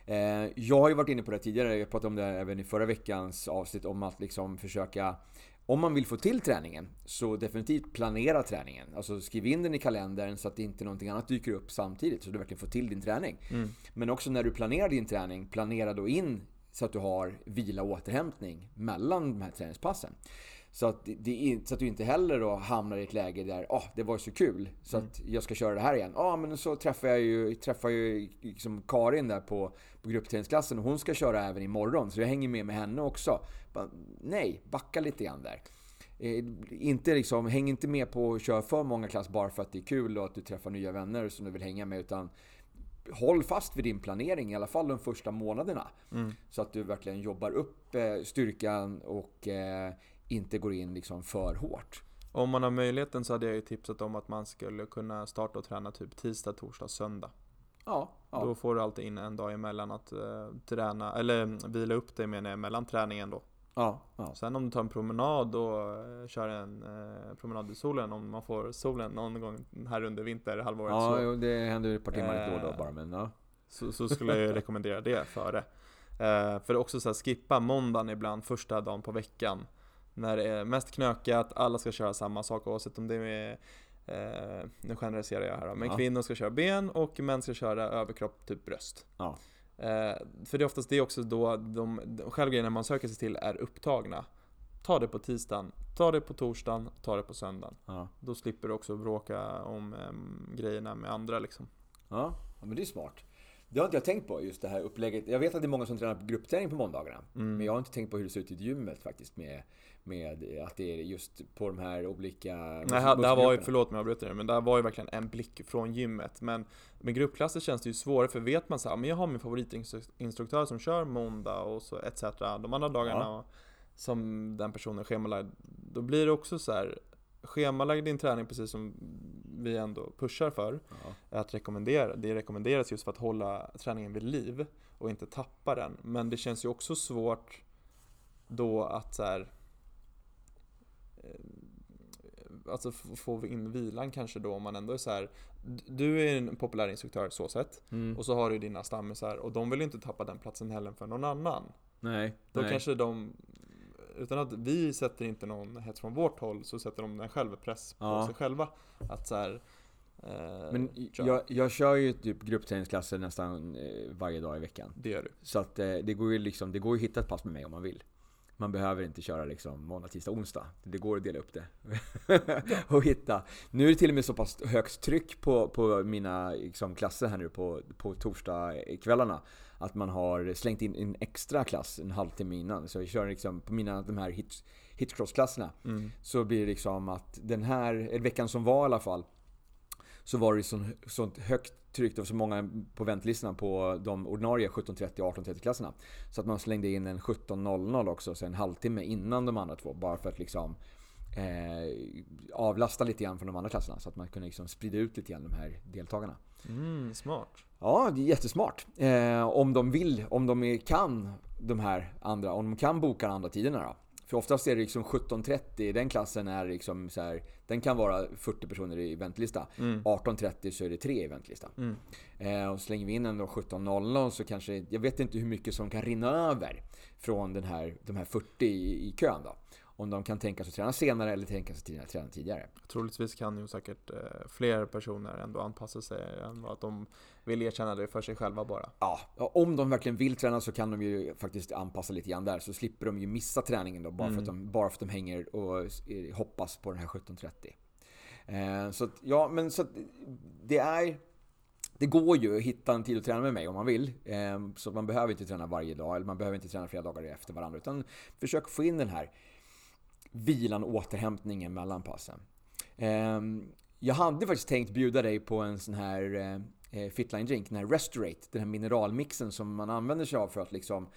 eh, jag har ju varit inne på det tidigare, jag pratade om det även i förra veckans avsnitt om att liksom försöka om man vill få till träningen, så definitivt planera träningen. Alltså skriv in den i kalendern så att inte någonting annat dyker upp samtidigt, så du verkligen får till din träning. Mm. Men också när du planerar din träning, planera då in så att du har vila och återhämtning mellan de här träningspassen. Så att, det, så att du inte heller då hamnar i ett läge där ah, det var så kul så att jag ska köra det här igen. Ja, ah, men så träffar jag ju, träffar ju liksom Karin där på, på gruppträningsklassen och hon ska köra även imorgon så jag hänger med med henne också. Bara, nej, backa lite grann där. Eh, inte liksom, häng inte med på att köra för många klass bara för att det är kul och att du träffar nya vänner som du vill hänga med utan håll fast vid din planering i alla fall de första månaderna. Mm. Så att du verkligen jobbar upp eh, styrkan och eh, inte går in liksom för hårt. Om man har möjligheten så hade jag ju tipsat om att man skulle kunna starta och träna typ tisdag, torsdag, söndag. Ja, ja. Då får du alltid in en dag emellan att eh, träna, eller mm, vila upp dig menar jag, mellan träningen då. Ja, ja. Sen om du tar en promenad och eh, kör en eh, promenad i solen, om man får solen någon gång här under vinterhalvåret ja så, det händer ett par timmar då och då Eh, bara men ja. så, så skulle jag rekommendera det före. Eh, för också så här, skippa måndagen ibland, första dagen på veckan. När det är mest knökat, alla ska köra samma sak oavsett om det är Eh, nu generaliserar jag här då, men Ja. kvinnor ska köra ben och män ska köra överkropp, typ bröst. Ja. Eh, för det är oftast det också då de, de självgrejerna man söker sig till är upptagna. Ta det på tisdagen, ta det på torsdagen, ta det på söndagen. Ja. Då slipper du också bråka om em, grejerna med andra liksom. Ja, ja, men det är smart. Det har inte jag tänkt på, just det här upplägget. Jag vet att det är många som tränar på gruppträning på måndagarna. Mm. Men jag har inte tänkt på hur det ser ut i gymmet faktiskt med, med att det är just på de här olika Nej, det här var ju, förlåt mig jag avbryter dig, men det här var ju verkligen en blick från gymmet. Men med gruppklasser känns det ju svårare, för vet man så här, men jag har min favoritinstruktör som kör måndag och så etc. De andra dagarna som den personen schemalagd, då blir det också så här Schemalägg din träning precis som vi ändå pushar för Ja. att rekommendera. Det rekommenderas just för att hålla träningen vid liv och inte tappa den. Men det känns ju också svårt då att så här, Alltså f- få in vilan kanske då om man ändå är så här. Du är en populär instruktör så sett Mm. och så har du dina stammisar och de vill inte tappa den platsen heller för någon annan. Nej. Då nej. kanske de utan att vi sätter inte någon hets från vårt håll så sätter de en självpress på Ja. sig själva. Att så här, eh, Men kör. jag, jag kör ju typ gruppträningsklasser nästan eh, varje dag i veckan. Det gör du. Så att eh, det går ju liksom, det går ju att hitta ett pass med mig om man vill. Man behöver inte köra liksom måndag, tisdag, onsdag. Det går att dela upp det. och hitta. Nu är det till och med så pass högt tryck på, på mina liksom, klasser här nu på, på torsdagskvällarna. Att man har slängt in en extra klass en halvtimme innan. Så jag kör liksom på mina, de här hit, hitcross-klasserna. Mm. Så blir det liksom att den här, veckan som var i alla fall. Så var det sånt, sånt högt tryck, det var så många på väntlistorna på de ordinarie 17.30 och 18.30 klasserna. Så att man slängde in en 17.00 också, så en halvtimme innan de andra två. Bara för att liksom eh, avlasta lite grann från de andra klasserna. Så att man kunde liksom sprida ut lite grann de här deltagarna. Mm, smart. Ja, det är jättesmart. Eh, om de vill, om de kan de här andra, om de kan boka de andra tiderna då. För oftast är det liksom 17.30, den klassen är liksom så här, den kan vara 40 personer i väntlista. Mm. 18.30 så är det tre i väntlista. Mm. Eh, och slänger vi in en då 17.00 så kanske, jag vet inte hur mycket som kan rinna över från den här, de här 40 i, i kön då. Om de kan tänka sig att träna senare eller tänka sig att träna tidigare. Troligtvis kan ju säkert eh, fler personer ändå anpassa sig än vad att de vill erkänna det för sig själva bara. Ja, om de verkligen vill träna så kan de ju faktiskt anpassa lite grann där. Så slipper de ju missa träningen då bara, för, att de, bara för att de hänger och hoppas på den här 17.30. Eh, så att, ja, men så att det är... Det går ju att hitta en tid att träna med mig om man vill. Eh, så man behöver inte träna varje dag, eller man behöver inte träna flera dagar efter varandra. Utan försök få in den här vilan och återhämtningen mellan passen. Eh, jag hade faktiskt tänkt bjuda dig på en sån här eh, Fitline Drink, den här Restorate, den här mineralmixen som man använder sig av för att liksom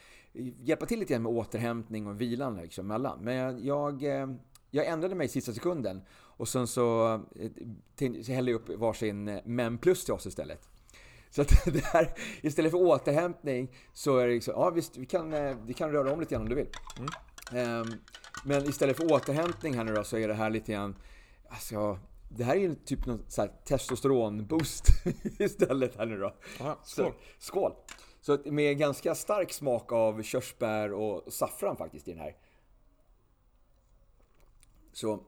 hjälpa till lite grann med återhämtning och vilan liksom mellan. Men jag, jag, eh, jag ändrade mig i sista sekunden och sen så, eh, så hällde jag upp varsin eh, Men Plus till oss istället. Så att det här, istället för återhämtning så är det liksom, ja visst, vi kan, eh, vi kan röra om lite grann om du vill. Ehm, men istället för återhämtning här nu då så är det här lite grann, alltså, det här är ju typ någon så här testosteronboost istället här nu då. Ja, Så, skål. skål! Så med ganska stark smak av körsbär och saffran faktiskt i den här. Så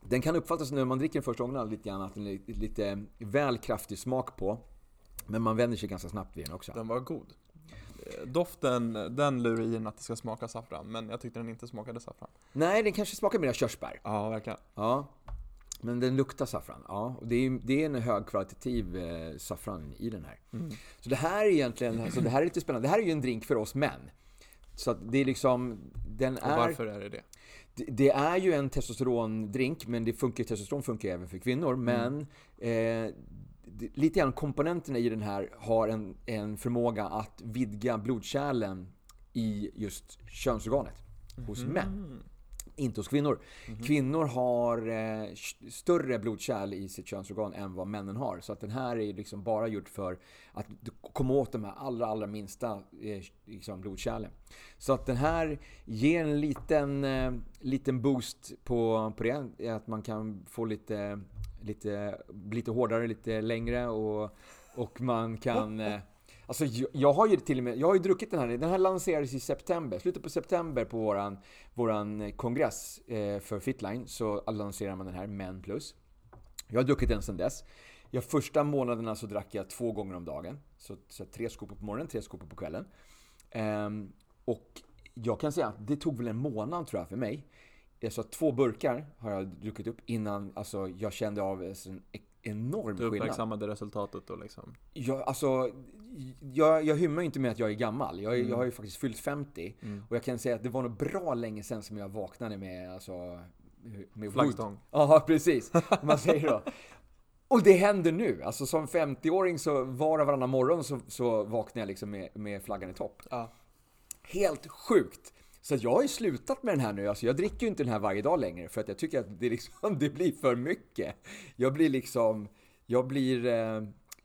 den kan uppfattas när man dricker den första gången lite grann att den är lite väl kraftig smak på. Men man vänjer sig ganska snabbt vid den också. Den var god. Doften, den lurar i att det ska smaka saffran, men jag tyckte den inte smakade saffran. Nej, den kanske smakar mer körsbär. Ja, verkligen. Ja. Men den luktar saffran. Ja, och det är, det är en högkvalitativ eh, saffran i den här. Så det här är egentligen, alltså det här är lite spännande. Det här är ju en drink för oss män. Så det är liksom, den Och är... varför är det det? Det, det är ju en testosterondrink, men det funkar, testosteron funkar även för kvinnor. Men eh, det, lite grann komponenterna i den här har en, en förmåga att vidga blodkärlen i just könsorganet hos män. Inte hos kvinnor. Kvinnor har eh, större blodkärl i sitt könsorgan än vad männen har. Så att den här är liksom bara gjord för att komma åt de här allra, allra minsta eh, liksom blodkärlen. Så att den här ger en liten, eh, liten boost på, på det. Att man kan få lite, lite, lite hårdare, lite längre och, och man kan... Alltså jag, jag har ju till och med, jag har ju druckit den här, den här lanserades i september, slutet på september på våran, våran kongress eh, för Fitline så lanserar man den här, Men Plus. Jag har druckit den sedan dess. Jag, första månaderna så drack jag två gånger om dagen. Så, så tre skopor på morgonen, tre skopor på kvällen. Ehm, och jag kan säga att det tog väl en månad tror jag för mig. Alltså två burkar har jag druckit upp innan alltså, jag kände av en enorm skillnad. Du uppmärksammade resultatet då liksom? Jag, alltså, jag, jag hymmar ju inte med att jag är gammal. Jag, mm. jag har ju faktiskt fyllt 50. Mm. Och jag kan säga att det var nog bra länge sedan som jag vaknade med alltså, med Flaggstång? Ja, precis. Man säger då. Och det händer nu. Alltså som 50-åring så var och varannan morgon så, så vaknar jag liksom med, med flaggan i topp. Ja. Helt sjukt! Så jag har ju slutat med den här nu. Alltså jag dricker ju inte den här varje dag längre för att jag tycker att det, liksom, det blir för mycket. Jag blir liksom... Jag blir... Eh,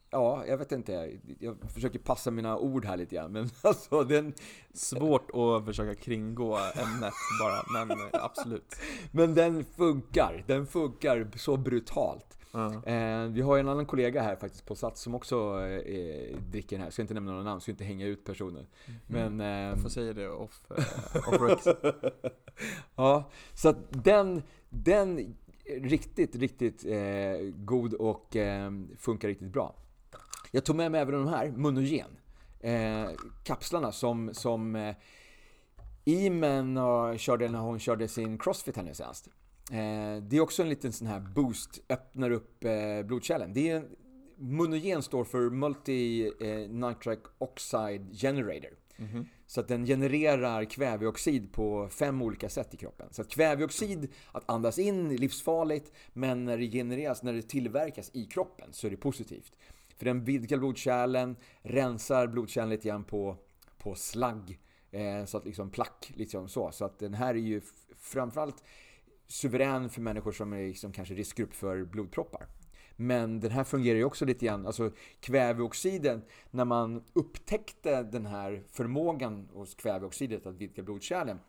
ja, jag vet inte. Jag försöker passa mina ord här lite grann. Men alltså den... Svårt att försöka kringgå ämnet bara, men absolut. Men den funkar. Den funkar så brutalt. Uh. vi har en annan kollega här faktiskt på Sats som också eh, dricker den här. Jag ska inte nämna några namn, ska inte hänga ut personer. Mm. Men... Eh, jag får säga det off, eh, off ja, så att den, den riktigt, riktigt eh, god och eh, funkar riktigt bra. Jag tog med mig även de här, Munogen. Eh, kapslarna som, som eh, Imen körde när hon körde sin Crossfit här nu senast. Eh, det är också en liten sån här boost, öppnar upp eh, blodkärlen. Det är, Munogen står för Multi eh, Nitric Oxide Generator. Mm -hmm. Så att den genererar kväveoxid på fem olika sätt i kroppen. Så att kväveoxid, att andas in, är livsfarligt. Men när det genereras, när det tillverkas i kroppen så är det positivt. För den vidgar blodkärlen, rensar blodkärlen lite grann på, på slagg. Eh, så att liksom plack, liksom så. Så att den här är ju framförallt suverän för människor som är liksom kanske riskgrupp för blodproppar. Men den här fungerar ju också lite grann, alltså kväveoxiden, när man upptäckte den här förmågan hos kväveoxidet att vidga blodkärlen,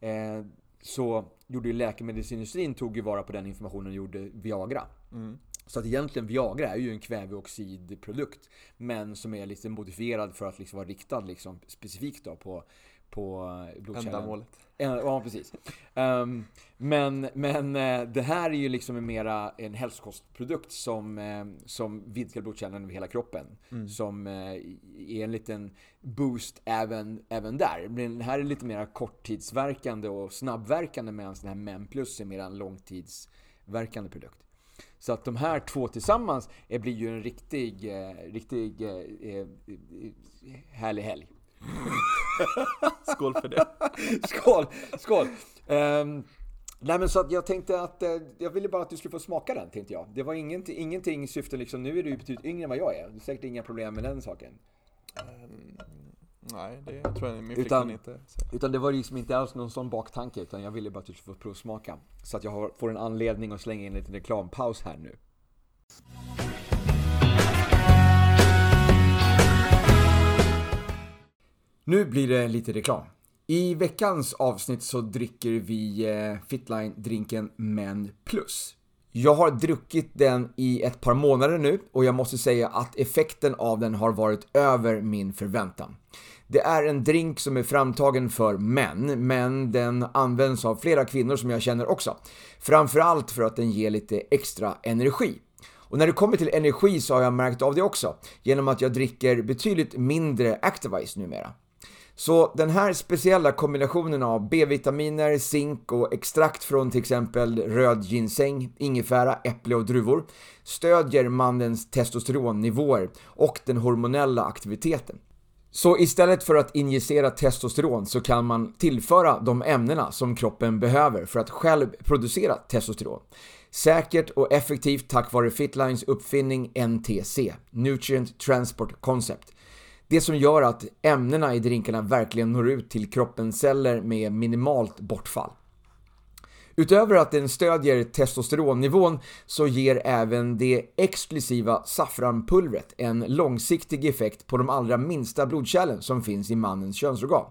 eh, så gjorde ju läkemedelsindustrin tog ju vara på den informationen och gjorde Viagra. Mm. Så att egentligen Viagra är ju en kväveoxidprodukt, men som är lite modifierad för att liksom vara riktad liksom specifikt då på, på blodkärlen. Ändamålet. Ja, precis. Um, men, men uh, det här är ju liksom en mera en hälsokostprodukt som, uh, som vidgar blodkärlen över hela kroppen. Mm. Som uh, är en liten boost även, även där. Men den här är lite mer korttidsverkande och snabbverkande medan den här MEM Plus är mer en långtidsverkande produkt. Så att de här två tillsammans blir ju en riktig, riktig härlig helg. skål för det. skål, skål. Um, nej men så att jag tänkte att, uh, jag ville bara att du skulle få smaka den tänkte jag. Det var ingenting, ingenting syfte liksom, nu är du betydligt yngre än vad jag är. Du har säkert inga problem med den saken. Um, nej, det tror jag min utan, inte. Så. Utan det var liksom inte alls någon sån baktanke, utan jag ville bara att du skulle få provsmaka. Så att jag har, får en anledning att slänga in en liten reklampaus här nu. Nu blir det lite reklam. I veckans avsnitt så dricker vi eh, Fitline-drinken Men Plus. Jag har druckit den i ett par månader nu och jag måste säga att effekten av den har varit över min förväntan. Det är en drink som är framtagen för män, men den används av flera kvinnor som jag känner också. Framförallt för att den ger lite extra energi. Och när det kommer till energi så har jag märkt av det också, genom att jag dricker betydligt mindre Activise numera. Så den här speciella kombinationen av B-vitaminer, zink och extrakt från till exempel röd ginseng, ingefära, äpple och druvor stödjer mannens testosteronnivåer och den hormonella aktiviteten. Så istället för att injicera testosteron så kan man tillföra de ämnena som kroppen behöver för att själv producera testosteron. Säkert och effektivt tack vare Fitlines uppfinning NTC, Nutrient Transport Concept. Det som gör att ämnena i drinkarna verkligen når ut till kroppens celler med minimalt bortfall. Utöver att den stödjer testosteronnivån så ger även det exklusiva saffranpulvret en långsiktig effekt på de allra minsta blodkärlen som finns i mannens könsorgan.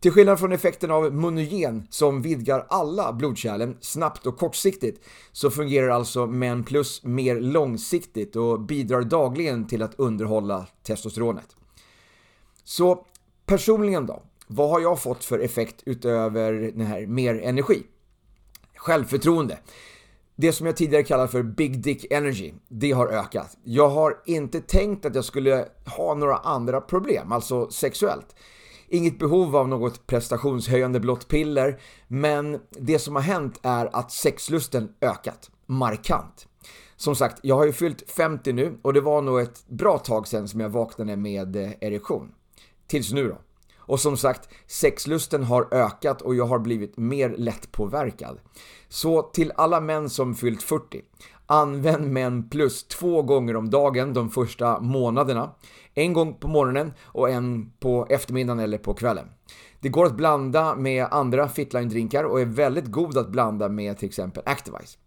Till skillnad från effekten av monogen som vidgar alla blodkärlen snabbt och kortsiktigt så fungerar alltså Men Plus mer långsiktigt och bidrar dagligen till att underhålla testosteronet. Så personligen då, vad har jag fått för effekt utöver den här mer energi? Självförtroende. Det som jag tidigare kallade för Big Dick Energy, det har ökat. Jag har inte tänkt att jag skulle ha några andra problem, alltså sexuellt. Inget behov av något prestationshöjande blått piller, men det som har hänt är att sexlusten ökat markant. Som sagt, jag har ju fyllt 50 nu och det var nog ett bra tag sedan som jag vaknade med eh, erektion. Tills nu då. Och som sagt, sexlusten har ökat och jag har blivit mer lättpåverkad. Så till alla män som fyllt 40, använd män plus två gånger om dagen de första månaderna. En gång på morgonen och en på eftermiddagen eller på kvällen. Det går att blanda med andra Fitline-drinkar och är väldigt god att blanda med till exempel Activise.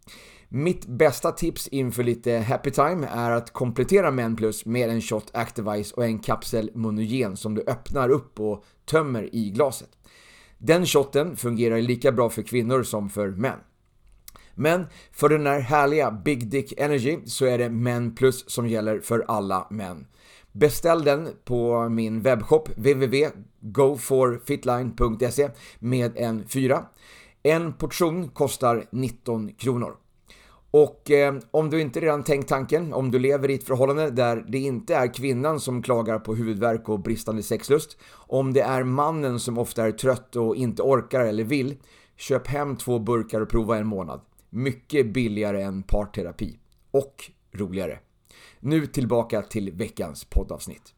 Mitt bästa tips inför lite happy time är att komplettera Men Plus med en shot Activise och en kapsel Monogen som du öppnar upp och tömmer i glaset. Den shotten fungerar lika bra för kvinnor som för män. Men för den här härliga Big Dick Energy så är det Men Plus som gäller för alla män. Beställ den på min webbshop www.goforfitline.se med en 4. En portion kostar 19 kronor. Och eh, om du inte redan tänkt tanken, om du lever i ett förhållande där det inte är kvinnan som klagar på huvudvärk och bristande sexlust, om det är mannen som ofta är trött och inte orkar eller vill, köp hem två burkar och prova en månad. Mycket billigare än parterapi. Och roligare. Nu tillbaka till veckans poddavsnitt.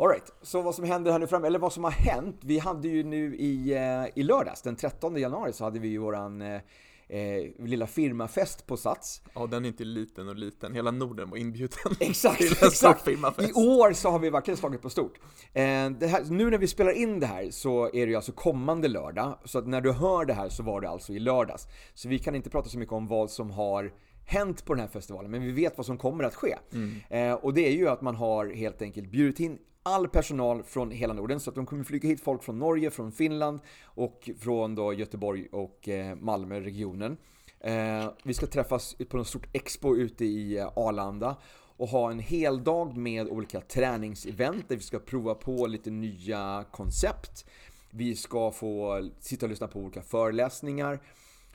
Alright, så vad som händer här nu fram, eller vad som har hänt. Vi hade ju nu i, eh, i lördags, den 13 januari, så hade vi ju våran eh, eh, lilla firmafest på Sats. Ja, den är inte liten och liten. Hela Norden var inbjuden Exakt, till en exakt. firmafest. I år så har vi verkligen slagit på stort. Eh, här, nu när vi spelar in det här så är det ju alltså kommande lördag, så att när du hör det här så var det alltså i lördags. Så vi kan inte prata så mycket om vad som har hänt på den här festivalen, men vi vet vad som kommer att ske. Eh, och det är ju att man har helt enkelt bjudit in all personal från hela Norden, så att de kommer flyga hit folk från Norge, från Finland och från då Göteborg och eh, Malmö-regionen. Eh, vi ska träffas på en stort expo ute i eh, Arlanda och ha en hel dag med olika träningsevent där vi ska prova på lite nya koncept. Vi ska få sitta och lyssna på olika föreläsningar.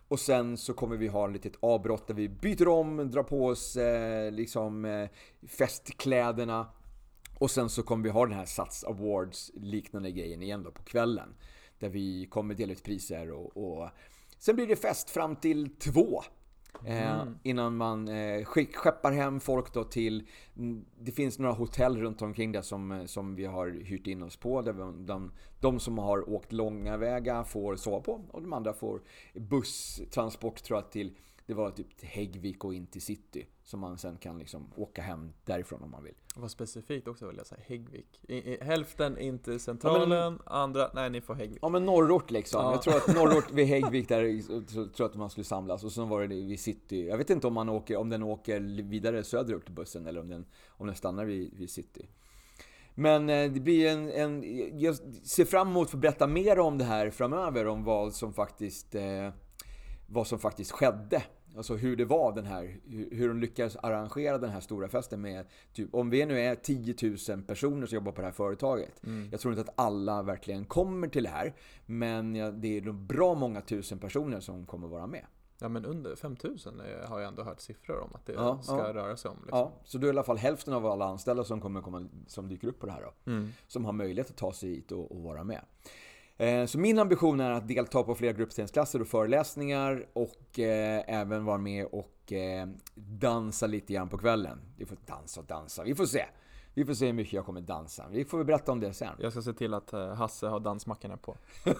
Och sen så kommer vi ha ett litet avbrott där vi byter om, drar på oss eh, liksom eh, festkläderna. Och sen så kommer vi ha den här Sats Awards liknande grejen igen då på kvällen. Där vi kommer dela ut priser och, och sen blir det fest fram till två. Eh, innan man eh, skick, skeppar hem folk då till, mm, det finns några hotell runt omkring där som, eh, som vi har hyrt in oss på. Där vi, de, de som har åkt långa vägar får sova på och de andra får busstransport tror jag till, det var typ till Häggvik och in till city. Som man sen kan liksom åka hem därifrån om man vill. Vad specifikt också vill jag säga, Häggvik. I, i, hälften in till centralen, andra, nej ni får Häggvik. Ja men norrort liksom. Ja. Jag tror att norrort vid Häggvik där så tror att man skulle samlas. Och sen var det vid city. Jag vet inte om, man åker, om den åker vidare söderut till bussen eller om den, om den stannar vid, vid city. Men eh, det blir en, en... Jag ser fram emot att få berätta mer om det här framöver. Om vad som faktiskt, eh, vad som faktiskt skedde. Alltså hur det var den här, hur de lyckades arrangera den här stora festen med, typ, om vi nu är 10 000 personer som jobbar på det här företaget. Jag tror inte att alla verkligen kommer till det här, men det är nog bra många tusen personer som kommer vara med. Ja men under 5000 är- har jag ändå hört siffror om att det Ja, ska ja. röra sig om. Liksom. Ja, så då är i alla fall hälften av alla anställda som kommer komma, som dyker upp på det här då. Mm. Som har möjlighet att ta sig hit och, och vara med. Eh, så min ambition är att delta på flera gruppstensklasser och föreläsningar och eh, även vara med och eh, dansa lite grann på kvällen. Vi får dansa och dansa, vi får se. Vi får se hur mycket jag kommer dansa. Vi får väl berätta om det sen. Jag ska se till att eh, Hasse har dansmackorna på.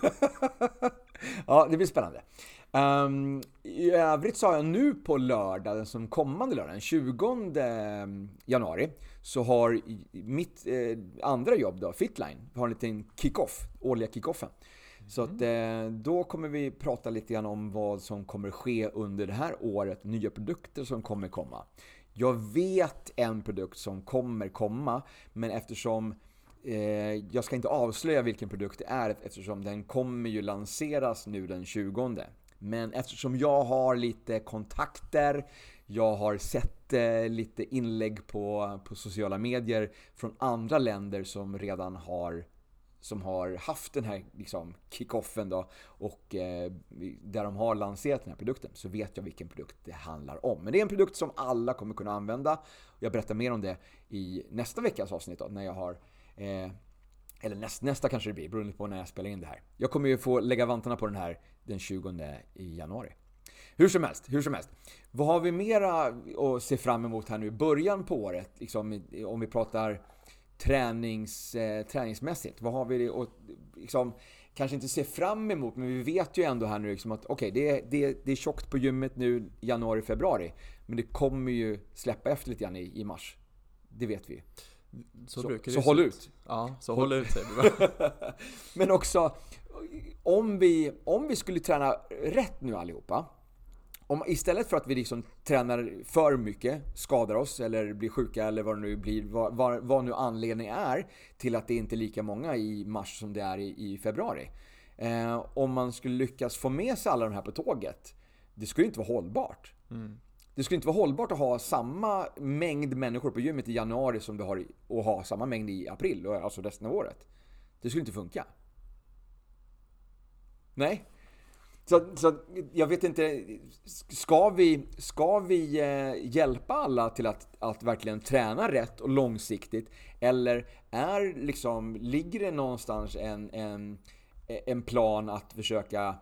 Ja, det blir spännande. Ehm, I övrigt så har jag nu på lördag, den som kommande lördag, den 20 januari, så har mitt eh, andra jobb då, Fitline, har en liten kick-off, årliga kick-offen. Så att, eh, då kommer vi prata lite grann om vad som kommer ske under det här året, nya produkter som kommer komma. Jag vet en produkt som kommer komma, men eftersom Eh, jag ska inte avslöja vilken produkt det är eftersom den kommer ju lanseras nu den 20. Men eftersom jag har lite kontakter, Jag har sett eh, lite inlägg på, på sociala medier från andra länder som redan har som har haft den här liksom, kickoffen då och eh, där de har lanserat den här produkten så vet jag vilken produkt det handlar om. Men det är en produkt som alla kommer kunna använda. Jag berättar mer om det i nästa veckas avsnitt då, när jag har eh, eller näst, nästa kanske det blir, beroende på när jag spelar in det här. Jag kommer ju få lägga vantarna på den här den 20 januari. Hur som helst, hur som helst. Vad har vi mera att se fram emot här nu i början på året? Liksom, om vi pratar tränings, eh, träningsmässigt. Vad har vi att liksom, kanske inte se fram emot, men vi vet ju ändå här nu liksom att okej, okay, det, det, det är tjockt på gymmet nu januari, februari. Men det kommer ju släppa efter lite grann i, i mars. Det vet vi Så, så, brukar så det håll ut. Ja, så håll ut säger vi. Men också, om vi, om vi skulle träna rätt nu allihopa. Om, istället för att vi liksom tränar för mycket, skadar oss eller blir sjuka eller vad det nu blir, vad, vad, vad nu anledningen är till att det inte är lika många i mars som det är i, i februari. Eh, om man skulle lyckas få med sig alla de här på tåget, det skulle inte vara hållbart. Mm. Det skulle inte vara hållbart att ha samma mängd människor på gymmet i januari som du har i, och ha samma mängd i april, alltså resten av året. Det skulle inte funka. Nej. Så, så jag vet inte, ska vi, ska vi eh, hjälpa alla till att, att verkligen träna rätt och långsiktigt? Eller är liksom, ligger det någonstans en, en, en plan att försöka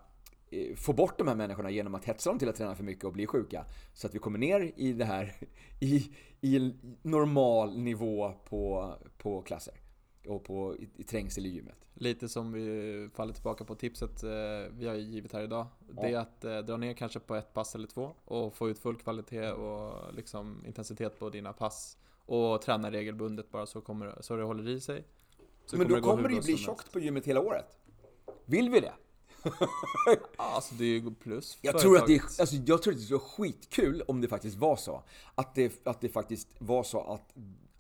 eh, få bort de här människorna genom att hetsa dem till att träna för mycket och bli sjuka? Så att vi kommer ner i det här, i, i normal nivå på, på klasser och på i, i trängsel i gymmet. Lite som vi faller tillbaka på tipset eh, vi har givit här idag. Det är att eh, dra ner kanske på ett pass eller två och få ut full kvalitet och liksom intensitet på dina pass. Och träna regelbundet bara så, kommer, så det håller i sig. Så Men då gå hur kommer det ju bli tjockt på gymmet hela året. Vill vi det? Ja, Alltså det är ju plus Jag tror, att det, alltså jag tror att det skulle vara skitkul om det faktiskt var så. Att det, att det faktiskt var så att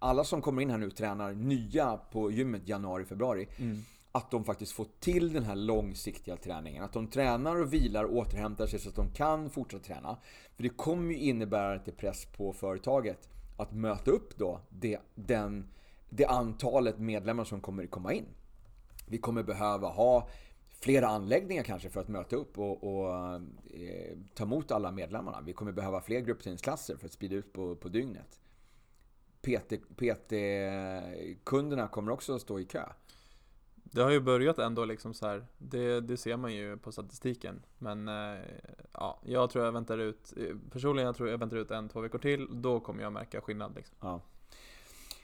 alla som kommer in här nu och tränar nya på gymmet januari, februari. Mm. Att de faktiskt får till den här långsiktiga träningen. Att de tränar och vilar och återhämtar sig så att de kan fortsätta träna. För det kommer ju innebära lite press på företaget att möta upp då det, den, det antalet medlemmar som kommer komma in. Vi kommer behöva ha flera anläggningar kanske för att möta upp och, och eh, ta emot alla medlemmarna. Vi kommer behöva fler gruppträningsklasser för att sprida ut på, på dygnet. PT PT-kunderna kommer också att stå i kö. Det har ju börjat ändå liksom så här. Det, det ser man ju på statistiken. Men eh, ja, jag tror jag väntar ut, personligen jag tror jag väntar ut en, två veckor till. Då kommer jag märka skillnad liksom. Ja.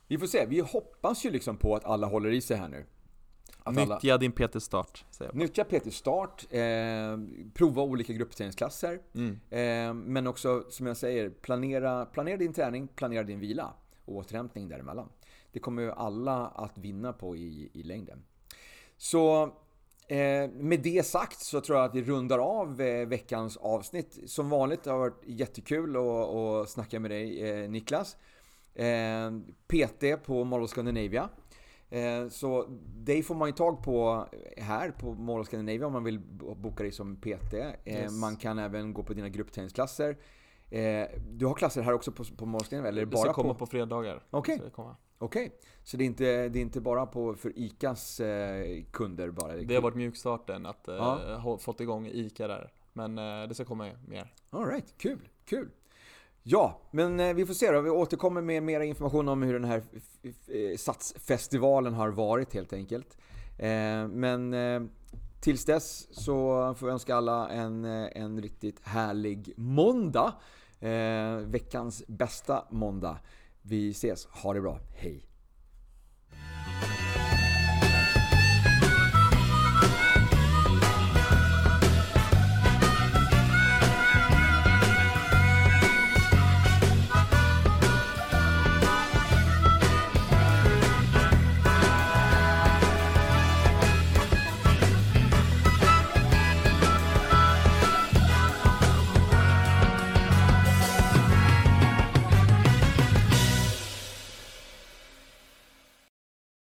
Vi får se. Vi hoppas ju liksom på att alla håller i sig här nu. Att alla, Nyttja din PT-start, nyttja PT Start, eh, prova olika gruppträningsklasser. Mm. Eh, men också, som jag säger, planera, planera din träning, planera din vila återhämtning däremellan. Det kommer ju alla att vinna på i, i längden. Så eh, med det sagt så tror jag att vi rundar av eh, veckans avsnitt. Som vanligt har det varit jättekul att, att snacka med dig eh, Niklas. Eh, PT på Mall Scandinavia. Eh, Så dig får man ju tag på här på Mall Scandinavia om man vill boka dig som PT. Eh, Yes. Man kan även gå på dina gruppträningsklasser. Eh, Du har klasser här också på, på Mall of Scandinavia? Eller Det ska bara komma på... på fredagar. Okej. Komma. Okej, så det är, inte, det är inte bara på, för ICAs eh, kunder bara? Det har varit mjukstarten att eh, Ja. ha fått igång ICA där. Men eh, det ska komma mer. Alright, kul, kul. Ja, men eh, vi får se då. Vi återkommer med mer information om hur den här eh, Satsfestivalen har varit helt enkelt. Men tills dess så får jag önska alla en, en riktigt härlig måndag. Eh, Veckans bästa måndag. Vi ses, ha det bra, hej!